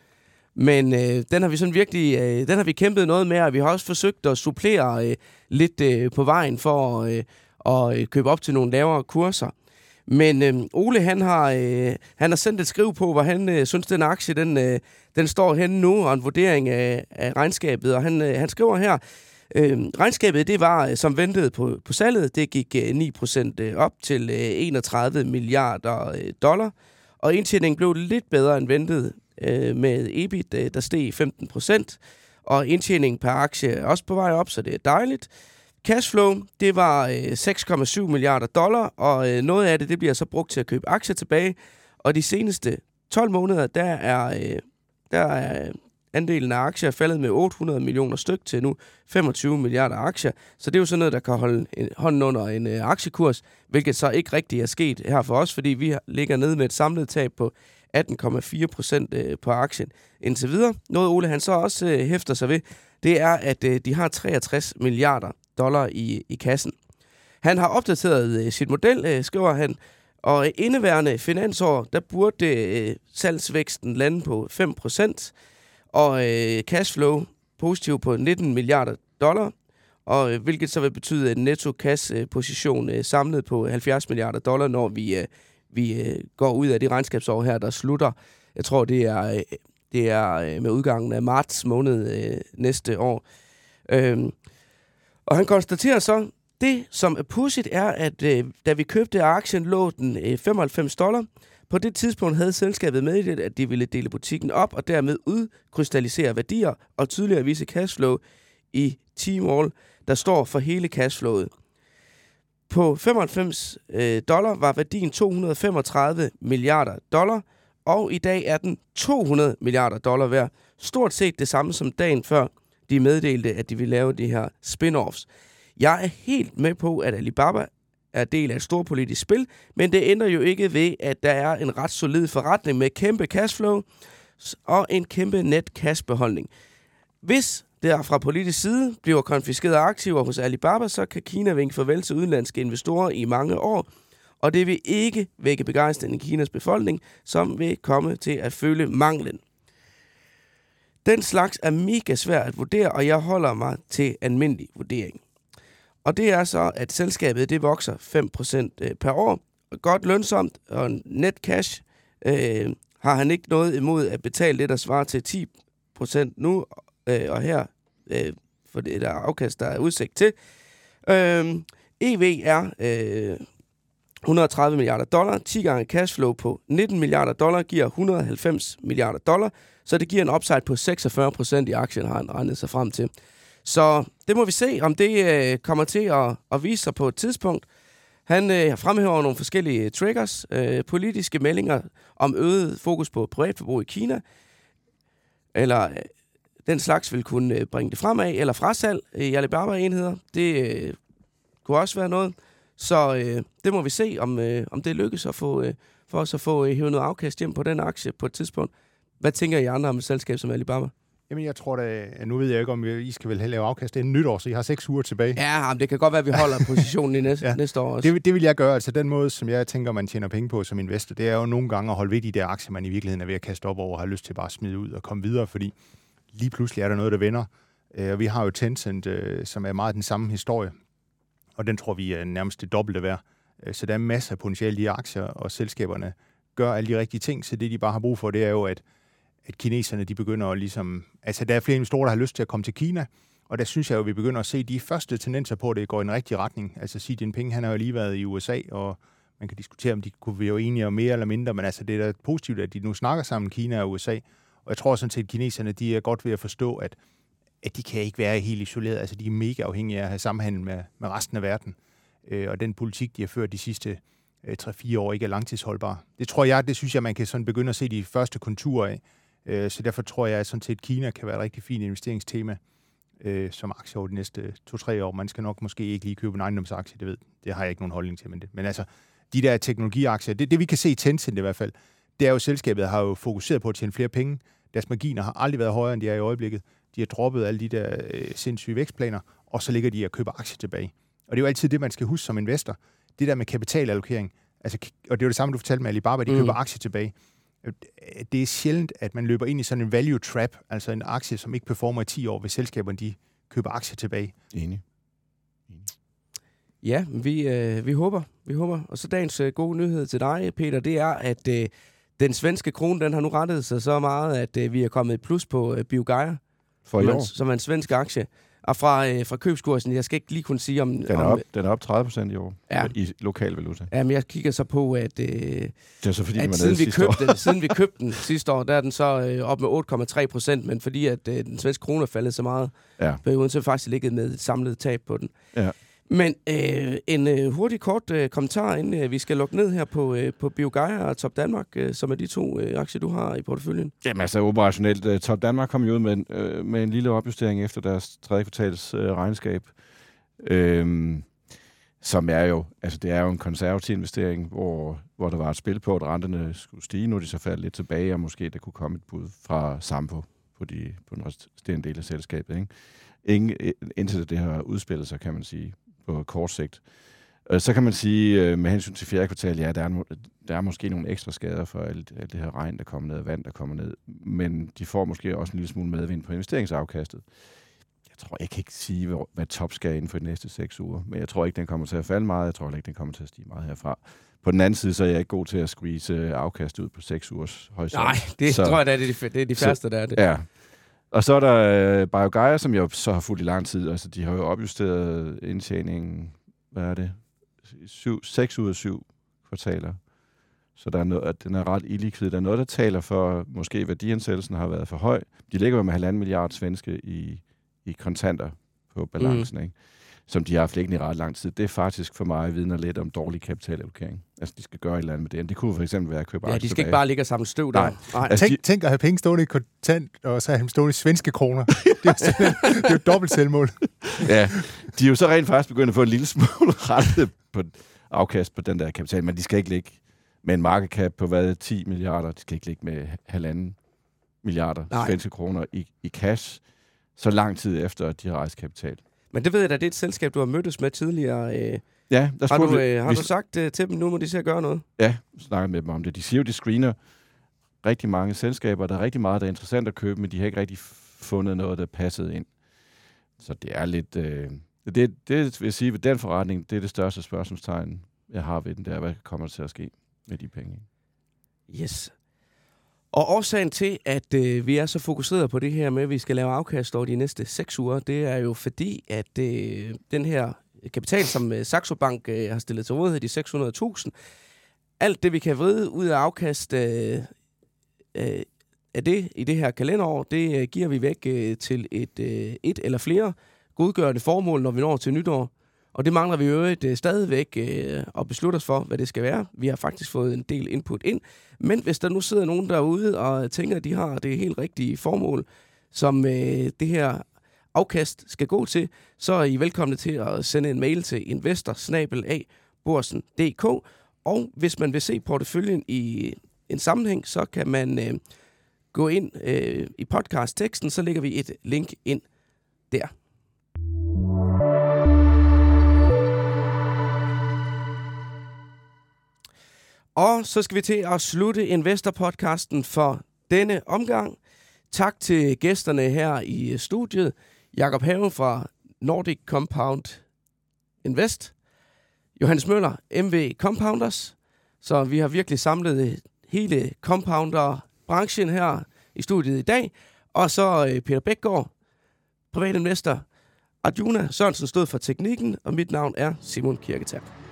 Men øh, den har vi sådan virkelig, øh, den har vi kæmpet noget med, og vi har også forsøgt at supplere øh, lidt øh, på vejen for øh, at øh, købe op til nogle lavere kurser. Men øh, Ole, han har, øh, han har sendt et skriv på, hvor han øh, synes, den aktie, den, øh, den står henne nu, og en vurdering af, af regnskabet. Og han, øh, han skriver her, øh, regnskabet, det var øh, som ventet på, på salget. Det gik øh, 9% øh, op til øh, 31 milliarder øh, dollar. Og indtjeningen blev lidt bedre end ventet øh, med EBIT, øh, der steg 15%. Og indtjeningen per aktie er også på vej op, så det er dejligt. Cashflow, det var øh, 6,7 milliarder dollar, og øh, noget af det, det bliver så brugt til at købe aktier tilbage. Og de seneste 12 måneder, der er, øh, der er øh, andelen af aktier faldet med 800 millioner styk til nu 25 milliarder aktier. Så det er jo sådan noget, der kan holde en, hånden under en øh, aktiekurs, hvilket så ikke rigtig er sket her for os, fordi vi ligger nede med et samlet tab på 18,4 procent øh, på aktien indtil videre. Noget Ole han så også øh, hæfter sig ved, det er, at øh, de har 63 milliarder dollar i, i kassen. Han har opdateret øh, sit model, øh, skriver han, og indeværende finansår, der burde øh, salgsvæksten lande på 5%, og øh, cashflow positiv på 19 milliarder dollar, og øh, hvilket så vil betyde en netto kasseposition øh, øh, samlet på 70 milliarder dollar, når vi, øh, vi øh, går ud af det regnskabsår her, der slutter. Jeg tror, det er, øh, det er øh, med udgangen af marts måned øh, næste år. Øh, og han konstaterer så, det som er pudsigt er, at øh, da vi købte aktien, lå den øh, 95 dollar. På det tidspunkt havde selskabet meddelt, at de ville dele butikken op og dermed udkrystallisere værdier og tydeligere vise cashflow i T-Mall, der står for hele cashflowet. På 95 øh, dollar var værdien 235 milliarder dollar, og i dag er den 200 milliarder dollar værd. Stort set det samme som dagen før, de meddelte, at de vil lave de her spin-offs. Jeg er helt med på, at Alibaba er del af et stort politisk spil, men det ændrer jo ikke ved, at der er en ret solid forretning med kæmpe cashflow og en kæmpe net cashbeholdning. Hvis der fra politisk side bliver konfiskeret aktiver hos Alibaba, så kan Kina vinke farvel til udenlandske investorer i mange år, og det vil ikke vække begejstring i Kinas befolkning, som vil komme til at føle manglen. Den slags er mega svært at vurdere, og jeg holder mig til almindelig vurdering. Og det er så, at selskabet det vokser 5% øh, per år. Godt lønsomt og net cash øh, har han ikke noget imod at betale det, der svarer til 10% nu øh, og her, øh, for det der afkast, der er udsigt til. Øh, EV er øh, 130 milliarder dollar. 10 gange cashflow på 19 milliarder dollar giver 190 milliarder dollar. Så det giver en upside på 46 procent i aktien, har han regnet sig frem til. Så det må vi se, om det øh, kommer til at, at vise sig på et tidspunkt. Han øh, fremhæver nogle forskellige triggers, øh, politiske meldinger om øget fokus på privatforbrug i Kina, eller øh, den slags vil kunne øh, bringe det fremad, eller frasalg i Alibaba-enheder. Det øh, kunne også være noget. Så øh, det må vi se, om, øh, om det lykkes at få, øh, for os at få øh, hævet noget afkast hjem på den aktie på et tidspunkt. Hvad tænker I andre om et selskab som Alibaba? Jamen, jeg tror da, nu ved jeg ikke, om I skal vel lavet afkast. Det er nytår, så I har seks uger tilbage. Ja, men det kan godt være, at vi holder positionen i næste, ja. næste år også. Det, det vil jeg gøre. Altså den måde, som jeg tænker, man tjener penge på som investor, det er jo nogle gange at holde ved de der aktier, man i virkeligheden er ved at kaste op over og har lyst til bare at smide ud og komme videre, fordi lige pludselig er der noget, der vender. Øh, og vi har jo Tencent, øh, som er meget den samme historie, og den tror vi er nærmest det dobbelte værd. Øh, så der er masser af potentiale i aktier, og selskaberne gør alle de rigtige ting, så det de bare har brug for, det er jo, at at kineserne de begynder at ligesom... Altså, der er flere investorer, der har lyst til at komme til Kina, og der synes jeg jo, at vi begynder at se de første tendenser på, at det går i den rigtige retning. Altså, Xi Jinping, han har jo lige været i USA, og man kan diskutere, om de kunne være enige om mere eller mindre, men altså, det er da positivt, at de nu snakker sammen, Kina og USA. Og jeg tror sådan set, at kineserne de er godt ved at forstå, at, at de kan ikke være helt isoleret. Altså, de er mega afhængige af at have samhandel med, med resten af verden. Øh, og den politik, de har ført de sidste øh, 3-4 år, ikke er langtidsholdbar. Det tror jeg, det synes jeg, man kan sådan begynde at se de første konturer af. Øh, så derfor tror jeg, at sådan set Kina kan være et rigtig fint investeringstema øh, som aktie over de næste to-tre år. Man skal nok måske ikke lige købe en ejendomsaktie, det ved Det har jeg ikke nogen holdning til. Men, det. men altså, de der teknologiaktier, det, det vi kan se i Tencent i hvert fald, det er jo, selskabet har jo fokuseret på at tjene flere penge. Deres marginer har aldrig været højere, end de er i øjeblikket. De har droppet alle de der øh, sindssyge vækstplaner, og så ligger de og køber aktier tilbage. Og det er jo altid det, man skal huske som investor. Det der med kapitalallokering. Altså, og det er jo det samme, du fortalte med Alibaba, de mm. køber aktier tilbage. Øh, det er sjældent, at man løber ind i sådan en value trap, altså en aktie, som ikke performer i 10 år, hvis selskaberne de køber aktier tilbage. Enig. Ja, vi, øh, vi håber, vi håber. Og så dagens øh, gode nyhed til dig, Peter, det er, at øh, den svenske krone, den har nu rettet sig så meget, at øh, vi er kommet et plus på øh, Biogaia, For i som, år. er, som er en svensk aktie. Og fra, øh, fra købskursen, jeg skal ikke lige kunne sige om... Den er om, op, den er op 30 procent i år Ja. i lokal valuta. Ja, men jeg kigger så på, at, øh, Det er så fordi, man at er siden, vi købte, den, siden vi købte den sidste år, der er den så øh, op med 8,3 procent, men fordi at øh, den svenske krone er faldet så meget, Ja. perioden, så er vi faktisk ligget med et samlet tab på den. Ja. Men øh, en øh, hurtig kort øh, kommentar, inden øh, vi skal lukke ned her på, øh, på Biogaia og Top Danmark, øh, som er de to øh, aktier, du har i porteføljen. Jamen altså operationelt. øh, Top Danmark kom jo ud med, en, øh, med en lille opjustering efter deres tredje kvartals øh, regnskab. Øh, som er jo, altså det er jo en konservativ investering, hvor, hvor der var et spil på, at renterne skulle stige. Nu er de så faldet lidt tilbage, og måske der kunne komme et bud fra Sampo på, de, på den resterende del af selskabet. Ikke? Ingen, øh, indtil det har udspillet sig, kan man sige, på kort sigt. Øh, Så kan man sige, øh, med hensyn til fjerde kvartal, ja, der er, der er måske nogle ekstra skader for alt, alt det her regn, der kommer ned, og vand, der kommer ned. Men de får måske også en lille smule medvind på investeringsafkastet. Jeg tror, jeg kan ikke sige, hvad top skal inden for de næste seks uger. Men jeg tror ikke, den kommer til at falde meget. Jeg tror ikke, den kommer til at stige meget herfra. På den anden side, så er jeg ikke god til at squeeze øh, afkast ud på seks ugers horisont. Nej, det Så- tror jeg, det er de, det er de færreste, der er det. Ja. Og så er der øh, Biogaia, som jeg så har fulgt i lang tid. Altså, de har jo opjusteret indtjeningen, hvad er det? Syv, seks ud af syv kvartaler. Så der er noget, at den er ret illikvid. Der er noget, der taler for, måske værdiansættelsen har været for høj. De ligger jo med halvanden milliard svenske i, i kontanter på balancen, mm. ikke? Som de har haft liggende i ret lang tid. Det er faktisk for mig vidner lidt om dårlig kapitalallokering. Altså, de skal gøre et eller andet med det. Det kunne for eksempel være at købe Ja, de skal tilbage. ikke bare ligge og samle støv der. Nej. Nej. Altså, Tænk, tænk at have penge stående i kontant, og så have dem stående i svenske kroner. Det er jo, det er jo dobbelt selvmål. Ja, de er jo så rent faktisk begyndt at få en lille smule rette på afkast på den der kapital, men de skal ikke ligge med en market cap på hvad, 10 milliarder. De skal ikke ligge med halvanden milliarder Nej. svenske kroner i, i cash, så lang tid efter, at de har rejst kapital. Men det ved jeg da, det er et selskab, du har mødtes med tidligere. Øh, Ja, der har du, øh, har vi- du sagt øh, til dem, nu må de se at gøre noget? Ja, snakker med dem om det. De siger jo, de screener rigtig mange selskaber. Der er rigtig meget, der er interessant at købe, men de har ikke rigtig fundet noget, der passede ind. Så det er lidt... Øh, det, det vil jeg sige, ved den forretning, det er det største spørgsmålstegn, jeg har ved den der. Hvad kommer der til at ske med de penge? Yes. Og årsagen til, at øh, vi er så fokuseret på det her med, at vi skal lave afkast over de næste seks uger, det er jo fordi, at øh, den her kapital, som øh, Saxo Bank øh, har stillet til rådighed, de 600.000. Alt det, vi kan vride ud af afkast øh, øh, af det i det her kalenderår, det øh, giver vi væk øh, til et, øh, et eller flere godgørende formål, når vi når til nytår. Og det mangler vi jo øvrigt øh, stadigvæk øh, at beslutte os for, hvad det skal være. Vi har faktisk fået en del input ind. Men hvis der nu sidder nogen derude og tænker, at de har det helt rigtige formål, som øh, det her afkast skal gå til, så er I velkomne til at sende en mail til investor Og hvis man vil se porteføljen i en sammenhæng, så kan man øh, gå ind øh, i podcast-teksten, så lægger vi et link ind der. Og så skal vi til at slutte Investor-podcasten for denne omgang. Tak til gæsterne her i studiet. Jakob Have fra Nordic Compound Invest. Johannes Møller, MV Compounders. Så vi har virkelig samlet øh, hele compounder-branchen her i studiet i dag. Og så øh, Peter Bækgaard, privatinvestor. Arjuna Sørensen stod for teknikken, og mit navn er Simon Kirketær.